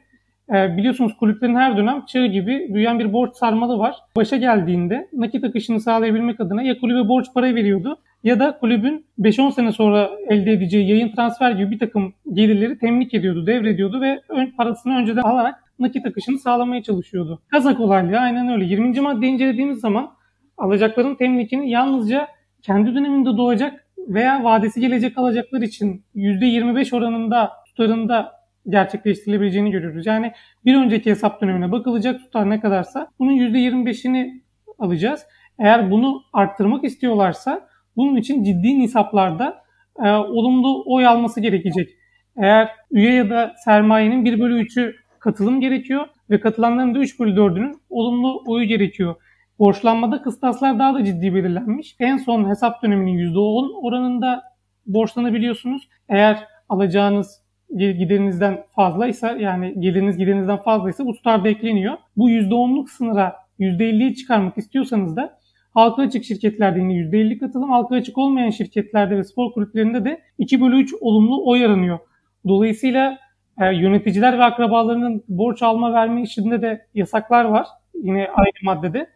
Ee, biliyorsunuz kulüplerin her dönem çığ gibi büyüyen bir borç sarmalı var. Başa geldiğinde nakit akışını sağlayabilmek adına ya kulübe borç para veriyordu ya da kulübün 5-10 sene sonra elde edeceği yayın transfer gibi bir takım gelirleri temlik ediyordu, devrediyordu ve ön, parasını önceden alarak nakit akışını sağlamaya çalışıyordu. Kazak olaylı aynen öyle. 20. madde incelediğimiz zaman alacakların temlikini yalnızca kendi döneminde doğacak veya vadesi gelecek alacaklar için %25 oranında tutarında gerçekleştirilebileceğini görüyoruz. Yani bir önceki hesap dönemine bakılacak tutar ne kadarsa bunun %25'ini alacağız. Eğer bunu arttırmak istiyorlarsa bunun için ciddi nisaplarda e, olumlu oy alması gerekecek. Eğer üye ya da sermayenin 1 bölü 3'ü katılım gerekiyor ve katılanların da 3 bölü 4'ünün olumlu oyu gerekiyor. Borçlanmada kıstaslar daha da ciddi belirlenmiş. En son hesap döneminin %10 oranında borçlanabiliyorsunuz. Eğer alacağınız giderinizden fazlaysa yani geliriniz giderinizden fazlaysa bu tutar da ekleniyor. Bu %10'luk sınıra %50'yi çıkarmak istiyorsanız da halka açık şirketlerde yine %50 katılım, halka açık olmayan şirketlerde ve spor kulüplerinde de 2 bölü 3 olumlu oy aranıyor. Dolayısıyla e, yöneticiler ve akrabalarının borç alma verme işinde de yasaklar var. Yine aynı maddede.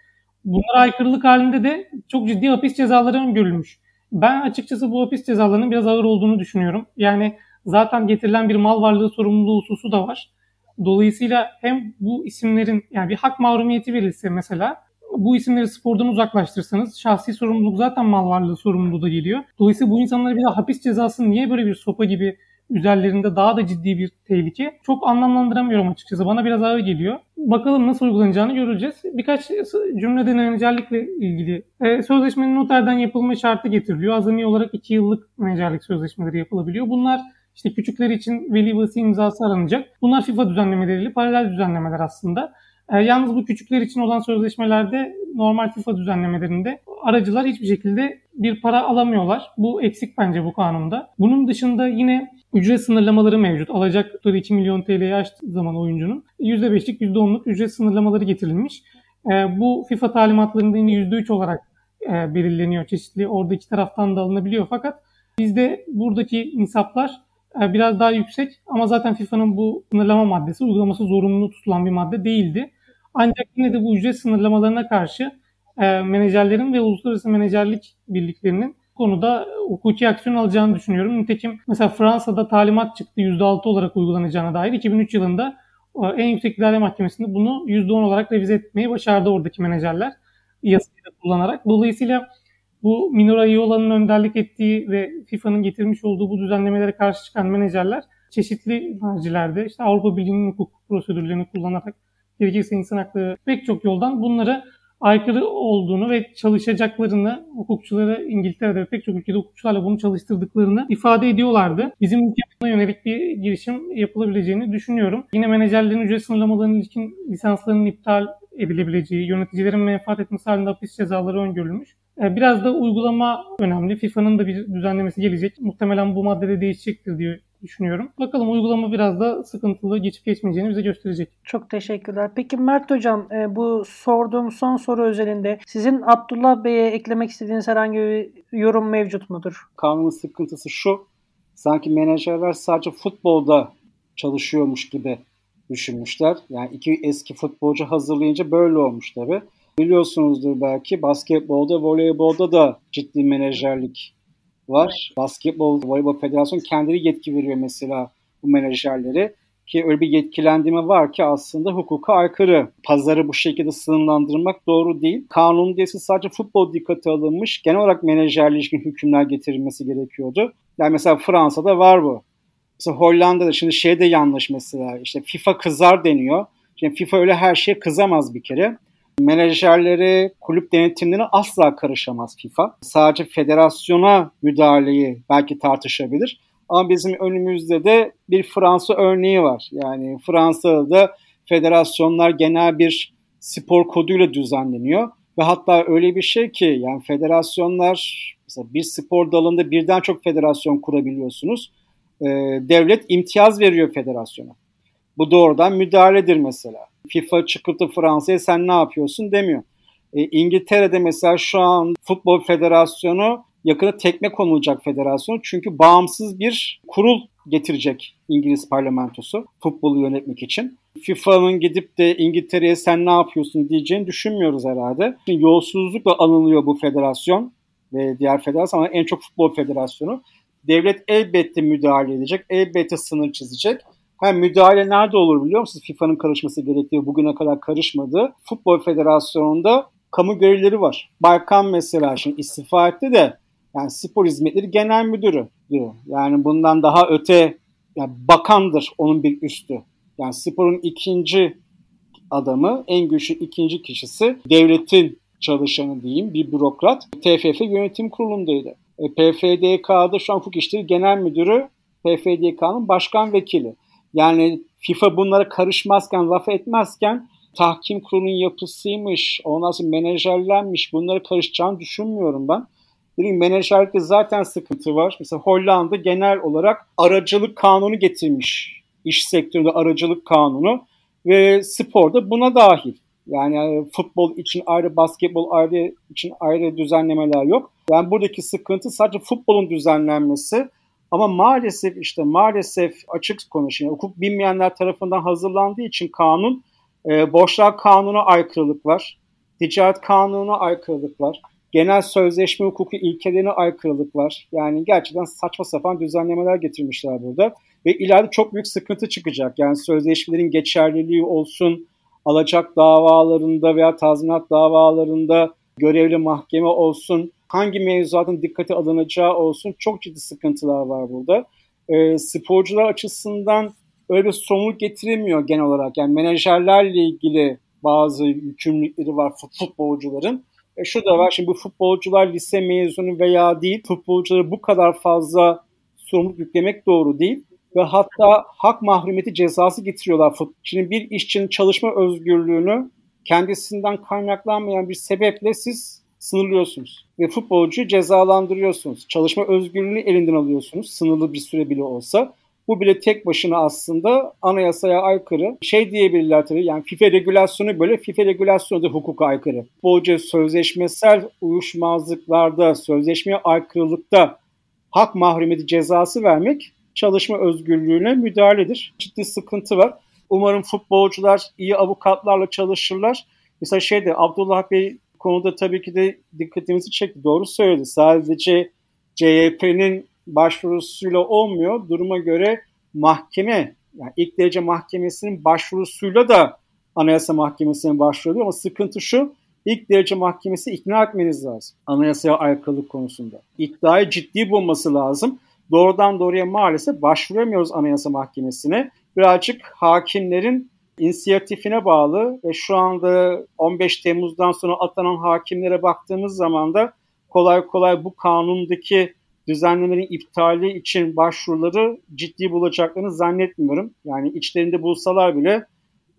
Bunlara aykırılık halinde de çok ciddi hapis cezaları öngörülmüş. Ben açıkçası bu hapis cezalarının biraz ağır olduğunu düşünüyorum. Yani zaten getirilen bir mal varlığı sorumluluğu hususu da var. Dolayısıyla hem bu isimlerin yani bir hak mahrumiyeti verilse mesela bu isimleri spordan uzaklaştırsanız şahsi sorumluluk zaten mal varlığı sorumluluğu da geliyor. Dolayısıyla bu insanlara bir de hapis cezası niye böyle bir sopa gibi üzerlerinde daha da ciddi bir tehlike. Çok anlamlandıramıyorum açıkçası. Bana biraz ağır geliyor. Bakalım nasıl uygulanacağını göreceğiz. Birkaç cümlede menajerlikle ilgili. E, sözleşmenin noterden yapılma şartı getiriliyor. Azami olarak 2 yıllık menajerlik sözleşmeleri yapılabiliyor. Bunlar işte küçükler için veli vasi imzası aranacak. Bunlar FIFA düzenlemeleriyle paralel düzenlemeler aslında. E, yalnız bu küçükler için olan sözleşmelerde normal FIFA düzenlemelerinde aracılar hiçbir şekilde bir para alamıyorlar. Bu eksik bence bu kanunda. Bunun dışında yine ücret sınırlamaları mevcut. Alacak tutarı 2 milyon TL'ye açtığı zaman oyuncunun %5'lik %10'luk ücret sınırlamaları getirilmiş. E, bu FIFA talimatlarında yine %3 olarak e, belirleniyor. Çeşitli orada iki taraftan da alınabiliyor. Fakat bizde buradaki nisaplar e, biraz daha yüksek ama zaten FIFA'nın bu sınırlama maddesi uygulaması zorunlu tutulan bir madde değildi. Ancak yine de bu ücret sınırlamalarına karşı e, menajerlerin ve uluslararası menajerlik birliklerinin konuda hukuki aksiyon alacağını düşünüyorum. Nitekim mesela Fransa'da talimat çıktı %6 olarak uygulanacağına dair. 2003 yılında e, en yüksek idare mahkemesinde bunu %10 olarak revize etmeyi başardı oradaki menajerler yasayı da kullanarak. Dolayısıyla bu Minora Iola'nın önderlik ettiği ve FIFA'nın getirmiş olduğu bu düzenlemelere karşı çıkan menajerler çeşitli mercilerde işte Avrupa Birliği'nin hukuk prosedürlerini kullanarak gerekirse insan hakları pek çok yoldan bunları aykırı olduğunu ve çalışacaklarını hukukçuları İngiltere'de pek çok ülkede hukukçularla bunu çalıştırdıklarını ifade ediyorlardı. Bizim ülkemizde yönelik bir girişim yapılabileceğini düşünüyorum. Yine menajerlerin ücret sınırlamalarının ilişkin lisanslarının iptal edilebileceği, yöneticilerin menfaat etmesi halinde hapis cezaları öngörülmüş. E, biraz da uygulama önemli. FIFA'nın da bir düzenlemesi gelecek. Muhtemelen bu maddede değişecektir diye düşünüyorum. Bakalım uygulama biraz da sıkıntılı geçip geçmeyeceğini bize gösterecek. Çok teşekkürler. Peki Mert Hocam e, bu sorduğum son soru özelinde sizin Abdullah Bey'e eklemek istediğiniz herhangi bir yorum mevcut mudur? Kanunun sıkıntısı şu. Sanki menajerler sadece futbolda çalışıyormuş gibi düşünmüşler. Yani iki eski futbolcu hazırlayınca böyle olmuş tabi. Biliyorsunuzdur belki basketbolda, voleybolda da ciddi menajerlik var. Basketbol, voleybol federasyonu kendileri yetki veriyor mesela bu menajerleri. Ki öyle bir yetkilendirme var ki aslında hukuka aykırı. Pazarı bu şekilde sınırlandırmak doğru değil. Kanun diyesi sadece futbol dikkate alınmış. Genel olarak menajerle ilişkin hükümler getirilmesi gerekiyordu. Yani mesela Fransa'da var bu. Mesela Hollanda'da şimdi şey de yanlış mesela işte FIFA kızar deniyor. Şimdi FIFA öyle her şeye kızamaz bir kere. Menajerleri, kulüp denetimlerine asla karışamaz FIFA. Sadece federasyona müdahaleyi belki tartışabilir. Ama bizim önümüzde de bir Fransa örneği var. Yani Fransa'da federasyonlar genel bir spor koduyla düzenleniyor. Ve hatta öyle bir şey ki yani federasyonlar mesela bir spor dalında birden çok federasyon kurabiliyorsunuz. Ee, devlet imtiyaz veriyor federasyona. Bu doğrudan müdahaledir mesela. FIFA çıkıp Fransa'ya sen ne yapıyorsun demiyor. E, İngiltere'de mesela şu an Futbol Federasyonu yakında tekme konulacak federasyon. Çünkü bağımsız bir kurul getirecek İngiliz parlamentosu futbolu yönetmek için. FIFA'nın gidip de İngiltere'ye sen ne yapıyorsun diyeceğini düşünmüyoruz herhalde. Yolsuzlukla anılıyor bu federasyon ve diğer federasyon ama en çok futbol federasyonu. Devlet elbette müdahale edecek, elbette sınır çizecek hem müdahale nerede olur biliyor musunuz? FIFA'nın karışması gerektiği bugüne kadar karışmadı. Futbol Federasyonu'nda kamu görevlileri var. Baykan mesela şimdi istifa etti de yani spor hizmetleri genel müdürü diyor. Yani bundan daha öte yani bakandır onun bir üstü. Yani sporun ikinci adamı, en güçlü ikinci kişisi devletin çalışanı diyeyim bir bürokrat. TFF yönetim kurulundaydı. E, PFDK'da şu an hukuk işleri genel müdürü PFDK'nın başkan vekili. Yani FIFA bunlara karışmazken, laf etmezken tahkim kurulunun yapısıymış, ondan sonra menajerlenmiş bunları karışacağını düşünmüyorum ben. Dediğim menajerlikte zaten sıkıntı var. Mesela Hollanda genel olarak aracılık kanunu getirmiş. İş sektöründe aracılık kanunu ve sporda buna dahil. Yani e, futbol için ayrı, basketbol ayrı için ayrı düzenlemeler yok. Yani buradaki sıkıntı sadece futbolun düzenlenmesi ama maalesef işte maalesef açık konuşayım. Hukuk bilmeyenler tarafından hazırlandığı için kanun e, borçlar kanuna aykırılık var. Ticaret kanununa aykırılık var. Genel sözleşme hukuku ilkelerine aykırılık var. Yani gerçekten saçma sapan düzenlemeler getirmişler burada. Ve ileride çok büyük sıkıntı çıkacak. Yani sözleşmelerin geçerliliği olsun, alacak davalarında veya tazminat davalarında görevli mahkeme olsun, hangi mevzuatın dikkate alınacağı olsun çok ciddi sıkıntılar var burada. E, sporcular açısından öyle bir sorumluluk getiremiyor genel olarak. Yani menajerlerle ilgili bazı yükümlülükleri var futbolcuların. E şu da var şimdi bu futbolcular lise mezunu veya değil futbolculara bu kadar fazla sorumluluk yüklemek doğru değil. Ve hatta hak mahrumiyeti cezası getiriyorlar. Şimdi bir işçinin çalışma özgürlüğünü kendisinden kaynaklanmayan bir sebeple siz sınırlıyorsunuz. Ve futbolcuyu cezalandırıyorsunuz. Çalışma özgürlüğünü elinden alıyorsunuz. Sınırlı bir süre bile olsa. Bu bile tek başına aslında anayasaya aykırı. Şey diyebilirler tabii yani FIFA regülasyonu böyle FIFA regülasyonu da hukuka aykırı. Futbolcu sözleşmesel uyuşmazlıklarda, sözleşmeye aykırılıkta hak mahrumiyeti cezası vermek çalışma özgürlüğüne müdahaledir. Ciddi sıkıntı var. Umarım futbolcular iyi avukatlarla çalışırlar. Mesela şeyde Abdullah Bey konuda tabii ki de dikkatimizi çekti. Doğru söyledi. Sadece CHP'nin başvurusuyla olmuyor. Duruma göre mahkeme, yani ilk derece mahkemesinin başvurusuyla da Anayasa Mahkemesi'ne başvuruyor ama sıkıntı şu, ilk derece mahkemesi ikna etmeniz lazım anayasaya aykırılık konusunda. İddiayı ciddi bulması lazım. Doğrudan doğruya maalesef başvuramıyoruz Anayasa Mahkemesi'ne. Birazcık hakimlerin inisiyatifine bağlı ve şu anda 15 Temmuz'dan sonra atanan hakimlere baktığımız zaman da kolay kolay bu kanundaki düzenlemelerin iptali için başvuruları ciddi bulacaklarını zannetmiyorum. Yani içlerinde bulsalar bile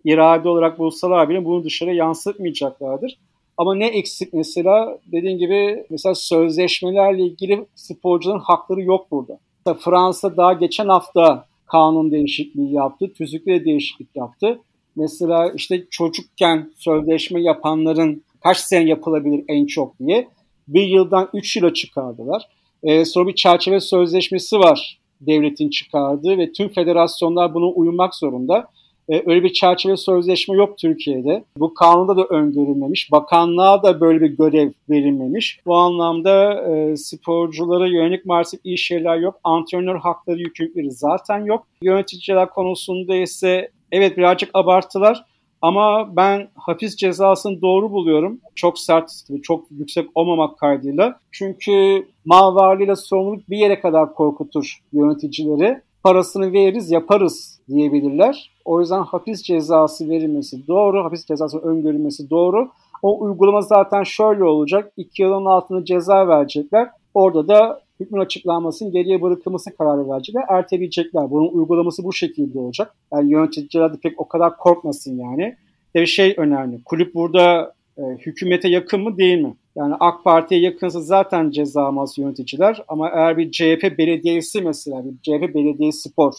irade olarak bulsalar bile bunu dışarı yansıtmayacaklardır. Ama ne eksik mesela dediğim gibi mesela sözleşmelerle ilgili sporcuların hakları yok burada. Fransa daha geçen hafta kanun değişikliği yaptı, tüzükle değişiklik yaptı. Mesela işte çocukken sözleşme yapanların kaç sene yapılabilir en çok diye bir yıldan üç yıla çıkardılar. Ee, sonra bir çerçeve sözleşmesi var devletin çıkardığı ve tüm federasyonlar buna uymak zorunda. E, öyle bir çerçeve sözleşme yok Türkiye'de. Bu kanunda da öngörülmemiş. Bakanlığa da böyle bir görev verilmemiş. Bu anlamda e, sporculara yönelik maalesef iyi şeyler yok. Antrenör hakları yükümlülükleri zaten yok. Yöneticiler konusunda ise evet birazcık abartılar. Ama ben hapis cezasını doğru buluyorum. Çok sert çok yüksek olmamak kaydıyla. Çünkü mal varlığıyla sorumluluk bir yere kadar korkutur yöneticileri. Parasını veririz, yaparız diyebilirler. O yüzden hapis cezası verilmesi doğru, hapis cezası öngörülmesi doğru. O uygulama zaten şöyle olacak. İki yılın altında ceza verecekler. Orada da hükmün açıklanmasının geriye bırakılması kararı verecekler. Erteleyecekler. Bunun uygulaması bu şekilde olacak. Yani yöneticiler de pek o kadar korkmasın yani. Bir şey önemli. Kulüp burada e, hükümete yakın mı değil mi? Yani AK Parti'ye yakınsa zaten ceza almaz yöneticiler. Ama eğer bir CHP belediyesi mesela, bir CHP belediye spor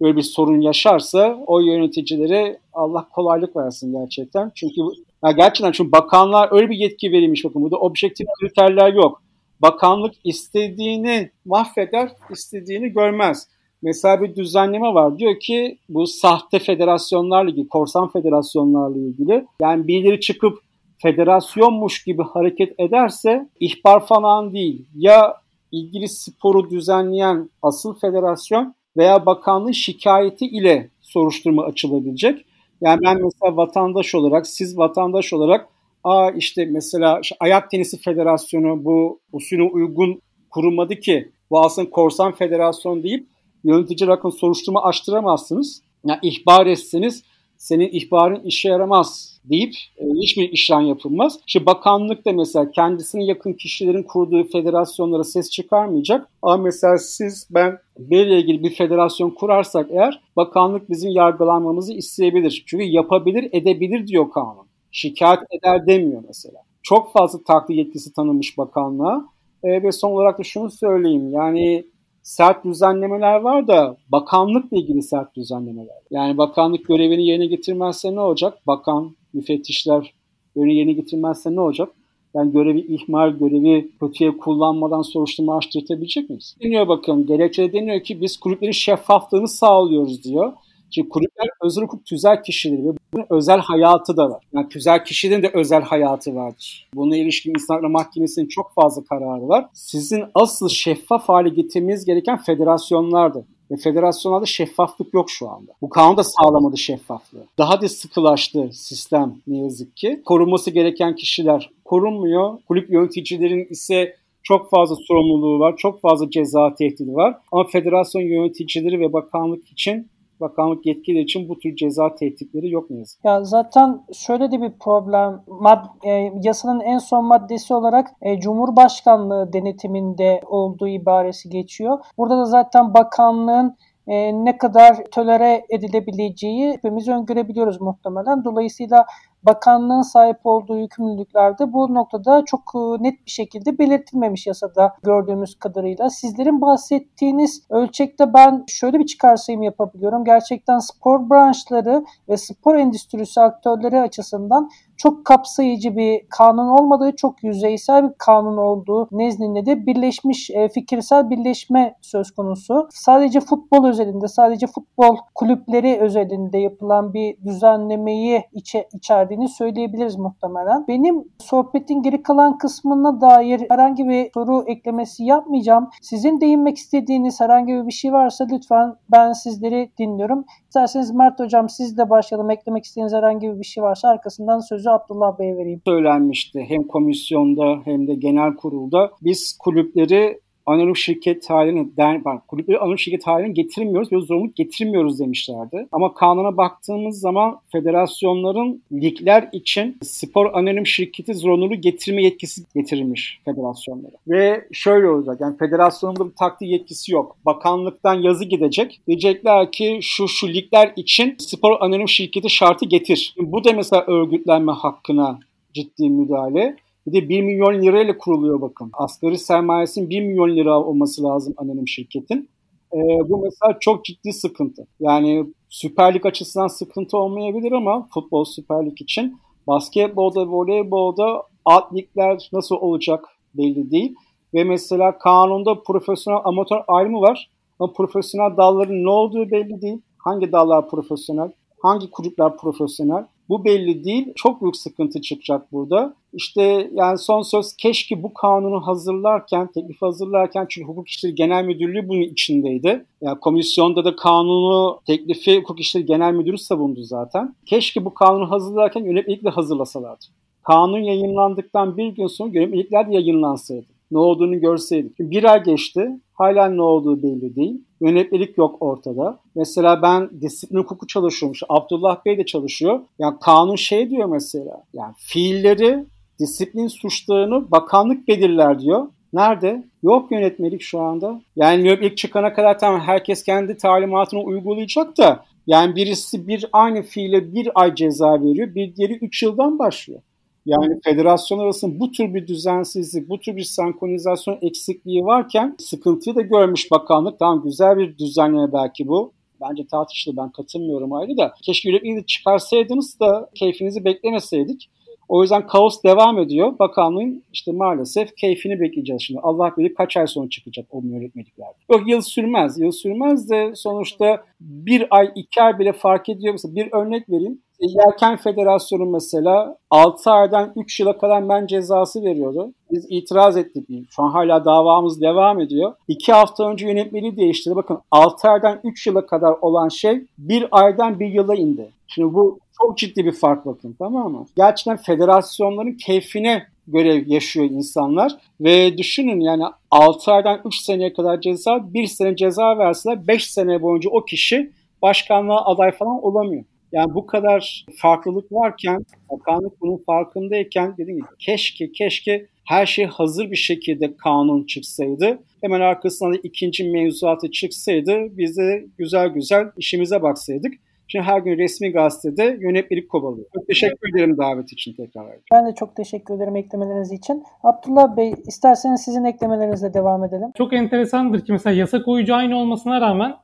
böyle bir sorun yaşarsa o yöneticilere Allah kolaylık versin gerçekten. Çünkü ya gerçekten çünkü bakanlar öyle bir yetki verilmiş bakın burada objektif kriterler yok. Bakanlık istediğini mahveder, istediğini görmez. Mesela bir düzenleme var. Diyor ki bu sahte federasyonlarla ilgili, korsan federasyonlarla ilgili. Yani birileri çıkıp federasyonmuş gibi hareket ederse ihbar falan değil. Ya ilgili sporu düzenleyen asıl federasyon veya bakanlığın şikayeti ile soruşturma açılabilecek. Yani ben mesela vatandaş olarak, siz vatandaş olarak Aa işte mesela işte Ayak Tenisi Federasyonu bu usule uygun kurulmadı ki bu aslında korsan federasyon deyip yönetici rakın soruşturma açtıramazsınız. Yani ihbar etseniz senin ihbarın işe yaramaz deyip e, hiçbir işlem yapılmaz. İşte bakanlık da mesela kendisine yakın kişilerin kurduğu federasyonlara ses çıkarmayacak. Ama mesela siz ben böyle ilgili bir federasyon kurarsak eğer bakanlık bizim yargılanmamızı isteyebilir. Çünkü yapabilir, edebilir diyor kanun. Şikayet eder demiyor mesela. Çok fazla taklit yetkisi tanınmış bakanlığa. E, ve son olarak da şunu söyleyeyim. Yani sert düzenlemeler var da bakanlıkla ilgili sert düzenlemeler. Yani bakanlık görevini yerine getirmezse ne olacak? Bakan, müfettişler görevini yerine getirmezse ne olacak? Yani görevi ihmal, görevi kötüye kullanmadan soruşturma açtırtabilecek miyiz? Deniyor bakın, gerekçede deniyor ki biz kulüplerin şeffaflığını sağlıyoruz diyor. Şimdi kulüpler özel hukuk tüzel kişileri ve bunun özel hayatı da var. Yani tüzel kişinin de özel hayatı vardır. Buna ilişkin İnsan Mahkemesi'nin çok fazla kararı var. Sizin asıl şeffaf hale getirmeniz gereken federasyonlardır. Ve federasyonlarda şeffaflık yok şu anda. Bu kanun da sağlamadı şeffaflığı. Daha da sıkılaştı sistem ne yazık ki. Korunması gereken kişiler korunmuyor. Kulüp yöneticilerin ise çok fazla sorumluluğu var, çok fazla ceza tehdidi var. Ama federasyon yöneticileri ve bakanlık için bakanlık yetkili için bu tür ceza tehditleri yok mu? Ya zaten şöyle de bir problem. Mad e, yasanın en son maddesi olarak e, Cumhurbaşkanlığı denetiminde olduğu ibaresi geçiyor. Burada da zaten bakanlığın e, ne kadar tolere edilebileceği hepimiz öngörebiliyoruz muhtemelen. Dolayısıyla bakanlığın sahip olduğu yükümlülüklerde bu noktada çok e, net bir şekilde belirtilmemiş yasada gördüğümüz kadarıyla. Sizlerin bahsettiğiniz ölçekte ben şöyle bir çıkarsayım yapabiliyorum. Gerçekten spor branşları ve spor endüstrisi aktörleri açısından çok kapsayıcı bir kanun olmadığı, çok yüzeysel bir kanun olduğu nezdinde de birleşmiş e, fikirsel birleşme söz konusu. Sadece futbol özelinde, sadece futbol kulüpleri özelinde yapılan bir düzenlemeyi içe, içerdiğini söyleyebiliriz muhtemelen. Benim sohbetin geri kalan kısmına dair herhangi bir soru eklemesi yapmayacağım. Sizin değinmek istediğiniz herhangi bir şey varsa lütfen ben sizleri dinliyorum. İsterseniz Mert Hocam siz de başlayalım. Eklemek istediğiniz herhangi bir şey varsa arkasından sözü Abdullah Bey'e vereyim. Söylenmişti hem komisyonda hem de genel kurulda. Biz kulüpleri anonim şirket haline, der, kulüpleri anonim şirket haline getirmiyoruz ve zorunluluk getirmiyoruz demişlerdi. Ama kanuna baktığımız zaman federasyonların ligler için spor anonim şirketi zorunluluğu getirme yetkisi getirilmiş federasyonlara. Ve şöyle olacak yani federasyonun bir takdir yetkisi yok. Bakanlıktan yazı gidecek. Diyecekler ki şu şu ligler için spor anonim şirketi şartı getir. Bu da mesela örgütlenme hakkına ciddi müdahale. Bir de 1 milyon lirayla kuruluyor bakın. Asgari sermayesinin 1 milyon lira olması lazım anonim şirketin. E, bu mesela çok ciddi sıkıntı. Yani Süper Lig açısından sıkıntı olmayabilir ama futbol Süper Lig için basketbolda, voleybolda alt ligler nasıl olacak belli değil. Ve mesela kanunda profesyonel amatör ayrımı var. Ama profesyonel dalların ne olduğu belli değil. Hangi dallar profesyonel, hangi kulüpler profesyonel. Bu belli değil. Çok büyük sıkıntı çıkacak burada. İşte yani son söz keşke bu kanunu hazırlarken, teklif hazırlarken çünkü Hukuk İşleri Genel Müdürlüğü bunun içindeydi. Yani komisyonda da kanunu, teklifi Hukuk İşleri Genel Müdürü savundu zaten. Keşke bu kanunu hazırlarken yönetmelik de hazırlasalardı. Kanun yayınlandıktan bir gün sonra yönetmelikler de yayınlansaydı ne olduğunu görseydik. Bir ay geçti. Hala ne olduğu belli değil. Yönetmelik yok ortada. Mesela ben disiplin hukuku çalışıyorum. Abdullah Bey de çalışıyor. Yani kanun şey diyor mesela. Yani fiilleri, disiplin suçlarını bakanlık belirler diyor. Nerede? Yok yönetmelik şu anda. Yani yönetmelik çıkana kadar tamam herkes kendi talimatını uygulayacak da yani birisi bir aynı fiile bir ay ceza veriyor. Bir diğeri 3 yıldan başlıyor. Yani federasyon arasında bu tür bir düzensizlik, bu tür bir senkronizasyon eksikliği varken sıkıntıyı da görmüş bakanlık. Tamam güzel bir düzenleme belki bu. Bence tartışılı ben katılmıyorum ayrı da. Keşke de çıkarsaydınız da keyfinizi beklemeseydik. O yüzden kaos devam ediyor. Bakanlığın işte maalesef keyfini bekleyeceğiz şimdi. Allah bilir kaç ay sonra çıkacak o yönetmelikler. Yok yıl sürmez. Yıl sürmez de sonuçta bir ay, iki ay bile fark ediyor. Mesela bir örnek vereyim. Yelken Federasyonu mesela 6 aydan 3 yıla kadar men cezası veriyordu. Biz itiraz ettik. Şu an hala davamız devam ediyor. 2 hafta önce yönetmeliği değiştirdi. Bakın 6 aydan 3 yıla kadar olan şey 1 aydan 1 yıla indi. Şimdi bu çok ciddi bir fark bakın tamam mı? Gerçekten federasyonların keyfine göre yaşıyor insanlar. Ve düşünün yani 6 aydan 3 seneye kadar ceza, 1 sene ceza verseler 5 sene boyunca o kişi başkanlığa aday falan olamıyor. Yani bu kadar farklılık varken, bakanlık bunun farkındayken dediğim gibi keşke keşke her şey hazır bir şekilde kanun çıksaydı. Hemen arkasından da ikinci mevzuatı çıksaydı biz de güzel güzel işimize baksaydık. Şimdi her gün resmi gazetede yönetmelik kovalıyor. Çok teşekkür ederim davet için tekrar. Ben de çok teşekkür ederim eklemeleriniz için. Abdullah Bey isterseniz sizin eklemelerinizle devam edelim. Çok enteresandır ki mesela yasa koyucu aynı olmasına rağmen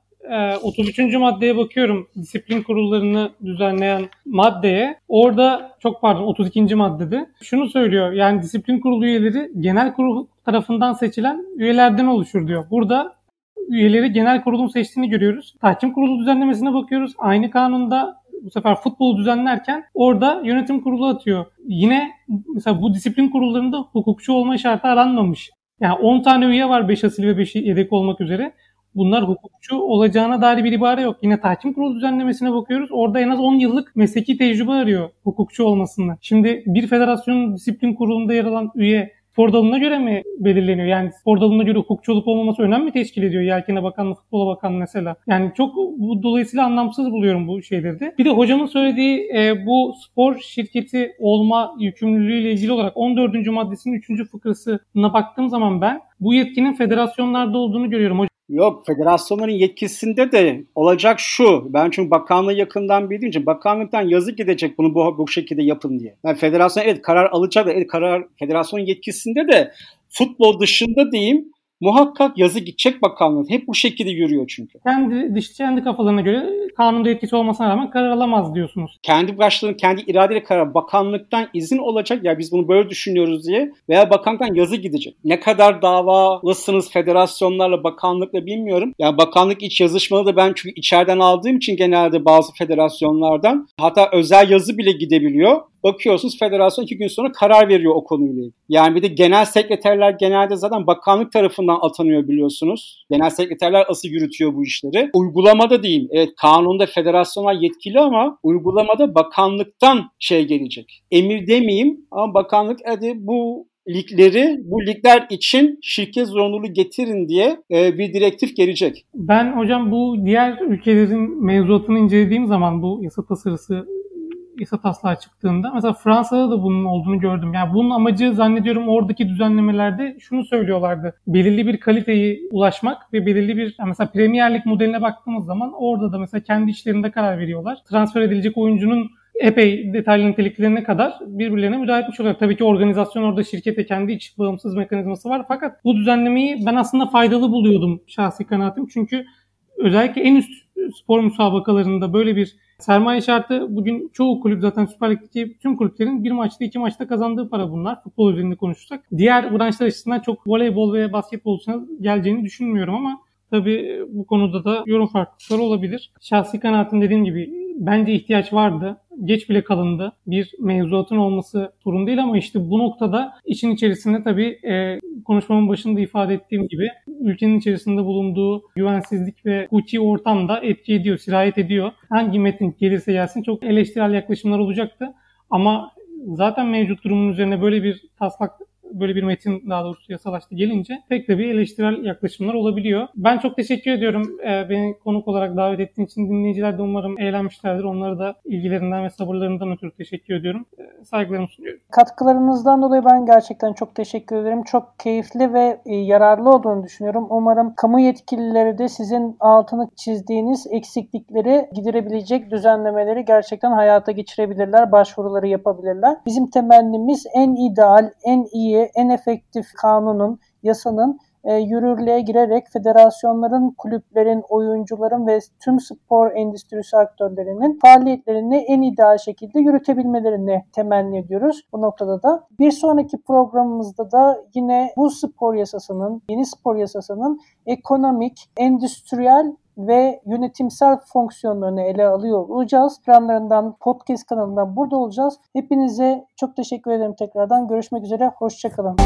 33. Ee, maddeye bakıyorum disiplin kurullarını düzenleyen maddeye. Orada çok pardon 32. maddede şunu söylüyor. Yani disiplin kurulu üyeleri genel kurul tarafından seçilen üyelerden oluşur diyor. Burada üyeleri genel kurulun seçtiğini görüyoruz. Tahkim kurulu düzenlemesine bakıyoruz. Aynı kanunda bu sefer futbolu düzenlerken orada yönetim kurulu atıyor. Yine mesela bu disiplin kurullarında hukukçu olma şartı aranmamış. Yani 10 tane üye var 5 asil ve 5 yedek olmak üzere bunlar hukukçu olacağına dair bir ibare yok. Yine tahkim kurulu düzenlemesine bakıyoruz. Orada en az 10 yıllık mesleki tecrübe arıyor hukukçu olmasında. Şimdi bir federasyonun disiplin kurulunda yer alan üye spor dalına göre mi belirleniyor? Yani spor dalına göre hukukçu olup olmaması önem mi teşkil ediyor? Yelkene bakanlığı, futbola bakan mesela. Yani çok bu dolayısıyla anlamsız buluyorum bu şeyleri de. Bir de hocamın söylediği e, bu spor şirketi olma yükümlülüğüyle ilgili olarak 14. maddesinin 3. fıkrasına baktığım zaman ben bu yetkinin federasyonlarda olduğunu görüyorum. Yok federasyonların yetkisinde de olacak şu. Ben çünkü bakanlığı yakından bildiğim için bakanlıktan yazı gidecek bunu bu, bu şekilde yapın diye. Yani federasyon evet karar alacak da evet karar federasyon yetkisinde de futbol dışında diyeyim muhakkak yazı gidecek bakanlık. Hep bu şekilde yürüyor çünkü. Kendi dış kendi kafalarına göre kanunda etkisi olmasına rağmen karar alamaz diyorsunuz. Kendi başlığının kendi iradeyle karar bakanlıktan izin olacak ya biz bunu böyle düşünüyoruz diye veya bakanlıktan yazı gidecek. Ne kadar davalısınız federasyonlarla bakanlıkla bilmiyorum. Yani bakanlık iç yazışmalı da ben çünkü içeriden aldığım için genelde bazı federasyonlardan hatta özel yazı bile gidebiliyor. Bakıyorsunuz federasyon iki gün sonra karar veriyor o konuyla. Yani bir de genel sekreterler genelde zaten bakanlık tarafından atanıyor biliyorsunuz. Genel sekreterler asıl yürütüyor bu işleri. Uygulamada diyeyim. Evet kanunda federasyonlar yetkili ama uygulamada bakanlıktan şey gelecek. Emir demeyeyim ama bakanlık hadi bu ligleri bu ligler için şirket zorunluluğu getirin diye e, bir direktif gelecek. Ben hocam bu diğer ülkelerin mevzuatını incelediğim zaman bu yasa tasarısı yasa taslağı çıktığında mesela Fransa'da da bunun olduğunu gördüm. Yani bunun amacı zannediyorum oradaki düzenlemelerde şunu söylüyorlardı. Belirli bir kaliteyi ulaşmak ve belirli bir yani mesela Premier Lig modeline baktığımız zaman orada da mesela kendi içlerinde karar veriyorlar. Transfer edilecek oyuncunun epey detaylı niteliklerine kadar birbirlerine müdahale etmiş oluyor. Tabii ki organizasyon orada şirkete kendi iç bağımsız mekanizması var. Fakat bu düzenlemeyi ben aslında faydalı buluyordum şahsi kanaatim. Çünkü özellikle en üst spor müsabakalarında böyle bir sermaye şartı bugün çoğu kulüp zaten Süper Lig'deki tüm kulüplerin bir maçta iki maçta kazandığı para bunlar. Futbol üzerinde konuşursak. Diğer branşlar açısından çok voleybol ve basketbol için geleceğini düşünmüyorum ama tabii bu konuda da yorum farklılıkları olabilir. Şahsi kanaatim dediğim gibi bence ihtiyaç vardı. Geç bile kalındı. Bir mevzuatın olması sorun değil ama işte bu noktada işin içerisinde tabii e, konuşmamın başında ifade ettiğim gibi ülkenin içerisinde bulunduğu güvensizlik ve hukuki ortam da etki ediyor, sirayet ediyor. Hangi metin gelirse gelsin çok eleştirel yaklaşımlar olacaktı. Ama zaten mevcut durumun üzerine böyle bir taslak böyle bir metin daha doğrusu yasalaştı gelince pek de bir eleştirel yaklaşımlar olabiliyor. Ben çok teşekkür ediyorum e, beni konuk olarak davet ettiğin için. Dinleyiciler de umarım eğlenmişlerdir. Onları da ilgilerinden ve sabırlarından ötürü teşekkür ediyorum. E, saygılarımı sunuyorum. Katkılarınızdan dolayı ben gerçekten çok teşekkür ederim. Çok keyifli ve e, yararlı olduğunu düşünüyorum. Umarım kamu yetkilileri de sizin altını çizdiğiniz eksiklikleri giderebilecek düzenlemeleri gerçekten hayata geçirebilirler, başvuruları yapabilirler. Bizim temennimiz en ideal, en iyi, en efektif kanunun, yasanın e, yürürlüğe girerek federasyonların, kulüplerin, oyuncuların ve tüm spor endüstrisi aktörlerinin faaliyetlerini en ideal şekilde yürütebilmelerini temenni ediyoruz. Bu noktada da bir sonraki programımızda da yine bu spor yasasının, yeni spor yasasının ekonomik, endüstriyel ve yönetimsel fonksiyonlarını ele alıyor olacağız. Planlarından, podcast kanalından burada olacağız. Hepinize çok teşekkür ederim tekrardan. Görüşmek üzere. Hoşçakalın.